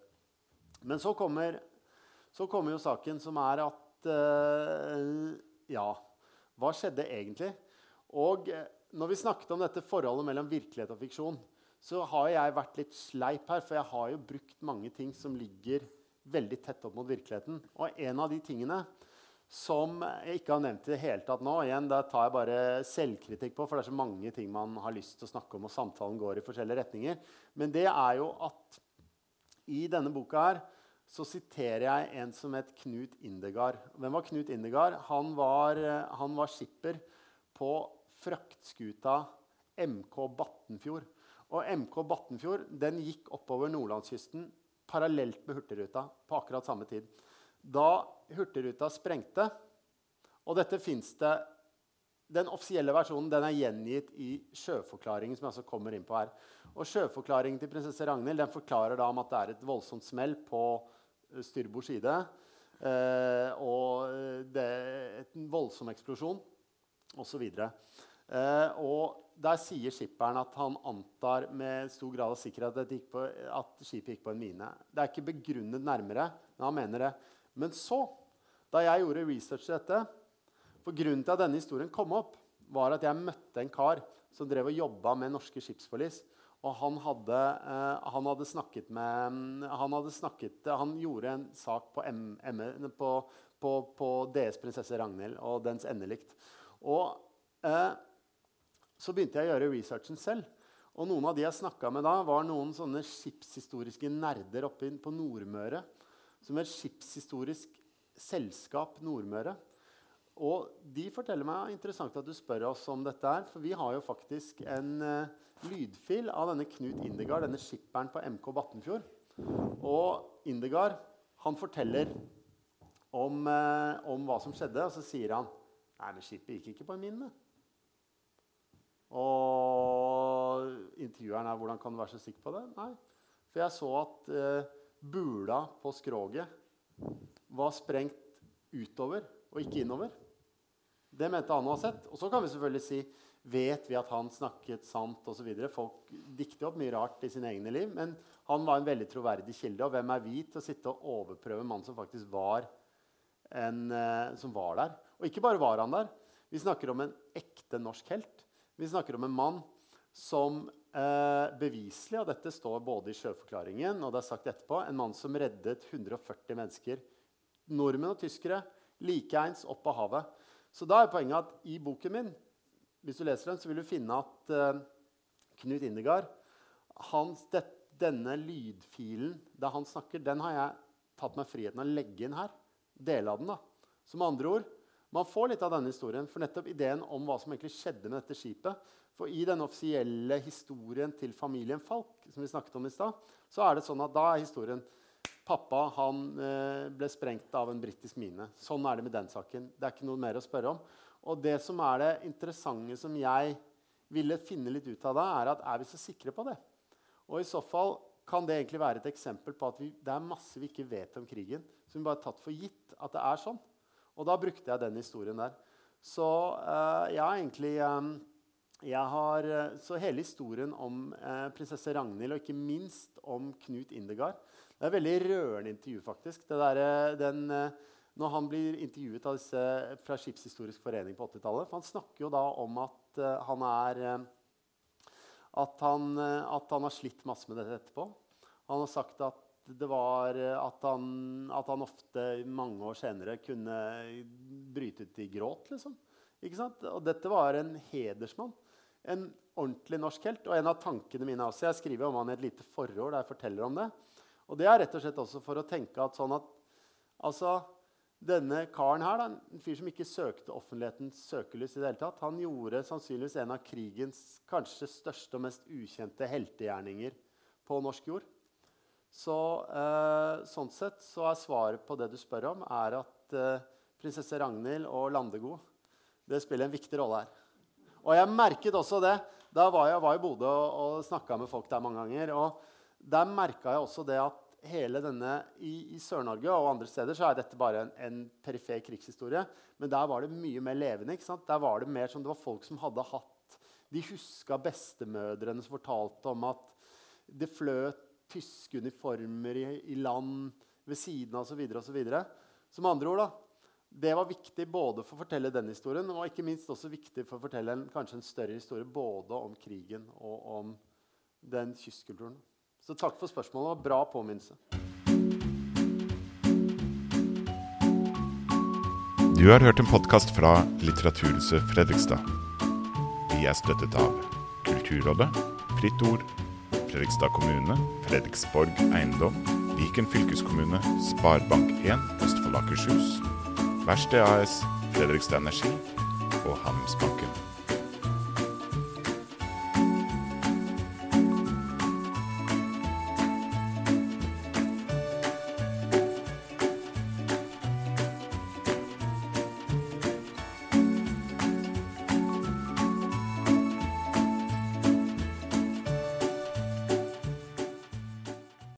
D: Men så kommer, så kommer, jo saken som er at eh, Ja, hva skjedde egentlig? Og når vi snakket om dette forholdet mellom virkelighet og fiksjon, så har jeg vært litt sleip her, for jeg har jo brukt mange ting som ligger veldig tett opp mot virkeligheten. Og en av de tingene som jeg ikke har nevnt i det hele tatt nå. Igjen, Da tar jeg bare selvkritikk på, for det er så mange ting man har lyst til å snakke om, og samtalen går i forskjellige retninger. Men det er jo at i denne boka her så siterer jeg en som het Knut Indegard. Hvem var Knut Indegard? Han var, han var skipper på fraktskuta MK Battenfjord. Og MK Battenfjord den gikk oppover nordlandskysten parallelt med Hurtigruta på akkurat samme tid. Da Hurtigruta sprengte Og dette fins det Den offisielle versjonen den er gjengitt i sjøforklaringen. som jeg altså kommer inn på her. Og Sjøforklaringen til prinsesse Ragnhild den forklarer da om at det er et voldsomt smell på eh, styrbord side. Eh, og eh, det er en voldsom eksplosjon osv. Eh, og der sier skipperen at han antar med stor grad av sikkerhet at, på, at skipet gikk på en mine. Det er ikke begrunnet nærmere, men han mener det. Men så, da jeg gjorde research til dette For grunnen til at denne historien kom opp, var at jeg møtte en kar som drev og jobba med norske skipsforlis. Og han hadde, eh, han hadde, snakket med han, snakket, han gjorde en sak på, M, M, på, på, på, DS prinsesse Ragnhild og dens endelikt. Og eh, så begynte jeg å gjøre researchen selv. Og noen av de jeg snakka med da, var noen sånne skipshistoriske nerder oppe på Nordmøre som et skipshistorisk selskap Nordmøre. Og de forteller meg interessant at du spør oss om dette her, for vi har jo faktisk en uh, lydfil av denne Knut Indegard, denne skipperen på MK Battenfjord. Og Indegard han forteller om, uh, om, hva som skjedde, og så sier han Nei, men skipet gikk ikke på en mine. Og intervjueren er hvordan kan du være så sikker på det? Nei, for jeg så at uh, bula på skroget var sprengt utover og ikke innover. Det mente han å ha sett. Og så kan vi selvfølgelig si Vet vi at han snakket sant osv.? Folk dikter opp mye rart i sine egne liv. Men han var en veldig troverdig kilde. Og hvem er vi til å sitte og overprøve en mann som faktisk var, en, eh, som var der? Og ikke bare var han der. Vi snakker om en ekte norsk helt. Vi snakker om en mann som eh, beviselig, og dette står både i sjøforklaringen og det er sagt etterpå, en mann som reddet 140 mennesker, nordmenn og tyskere, likeens opp av havet. Så da er poenget at i boken min hvis du leser den, så vil du finne at eh, Knut Indegard Denne lydfilen der han snakker, den har jeg tatt meg friheten av å legge inn her. Dele av den. da. Som andre ord, man får litt av denne historien. For nettopp ideen om hva som egentlig skjedde med dette skipet, for i den offisielle historien til familien Falk, som vi snakket om i stad, så er det sånn at da er historien Pappa han, eh, ble sprengt av en britisk mine. Sånn er det med den saken. Det er ikke noe mer å spørre om. Og det som er det interessante som jeg ville finne litt ut av da, er at er vi så sikre på det? Og i så fall kan det egentlig være et eksempel på at vi, det er masse vi ikke vet om krigen, som vi bare har tatt for gitt at det er sånn. Og da brukte jeg den historien der. Så uh, jeg har egentlig jeg har, eh, så hele historien om eh, prinsesse Ragnhild, og ikke minst om Knut Indegard Det er et veldig rørende intervju, faktisk. Der, eh, den, eh, når han blir intervjuet disse fra Skipshistorisk forening på 80-tallet. For Han snakker jo da om at han er at, han, at han, har slitt masse med dette etterpå. Han har sagt at det var at han, at han ofte mange år senere kunne bryte ut i gråt. liksom. Og dette var en hedersmann en ordentlig norsk helt. Og en av tankene mine også, Jeg skriver om han i et lite forord der jeg forteller om det. Og det er rett og slett også for å tenke at sånn at altså, denne karen her, da, en fyr som ikke søkte offentlighetens søkelys i det hele tatt, han gjorde sannsynligvis en av krigens kanskje største og mest ukjente heltegjerninger på norsk jord. Så eh, sånn sett så er svaret på det du spør om, er at eh, prinsesse Ragnhild og Landegod det spiller en viktig rolle her. Og jeg merket også det. Da var jeg var i Bodø og, og snakka med folk der mange ganger. Og der merka jeg også det at hele denne I, i Sør-Norge og andre steder så er dette bare en, en perifer krigshistorie. Men der var det mye mer levende. ikke sant? Der var Det mer som det var folk som hadde hatt De huska bestemødrene som fortalte om at det fløt tyske uniformer i, i land ved siden av osv. Som andre ord, da, det var viktig både for å fortelle den historien og ikke minst også viktig for å fortelle en, kanskje en større historie både om krigen og om den kystkulturen. Så takk for spørsmålet. Bra påminnelse.
F: Du har hørt en podkast fra Litteraturhuset Fredrikstad. Vi er støttet av Kulturrådet, Fritt Ord, Fredrikstad kommune, Fredriksborg eiendom, Viken fylkeskommune, Sparebank1 Østfold Akershus, Verksted AS, Fredrikstad Energi og Handelsbanken.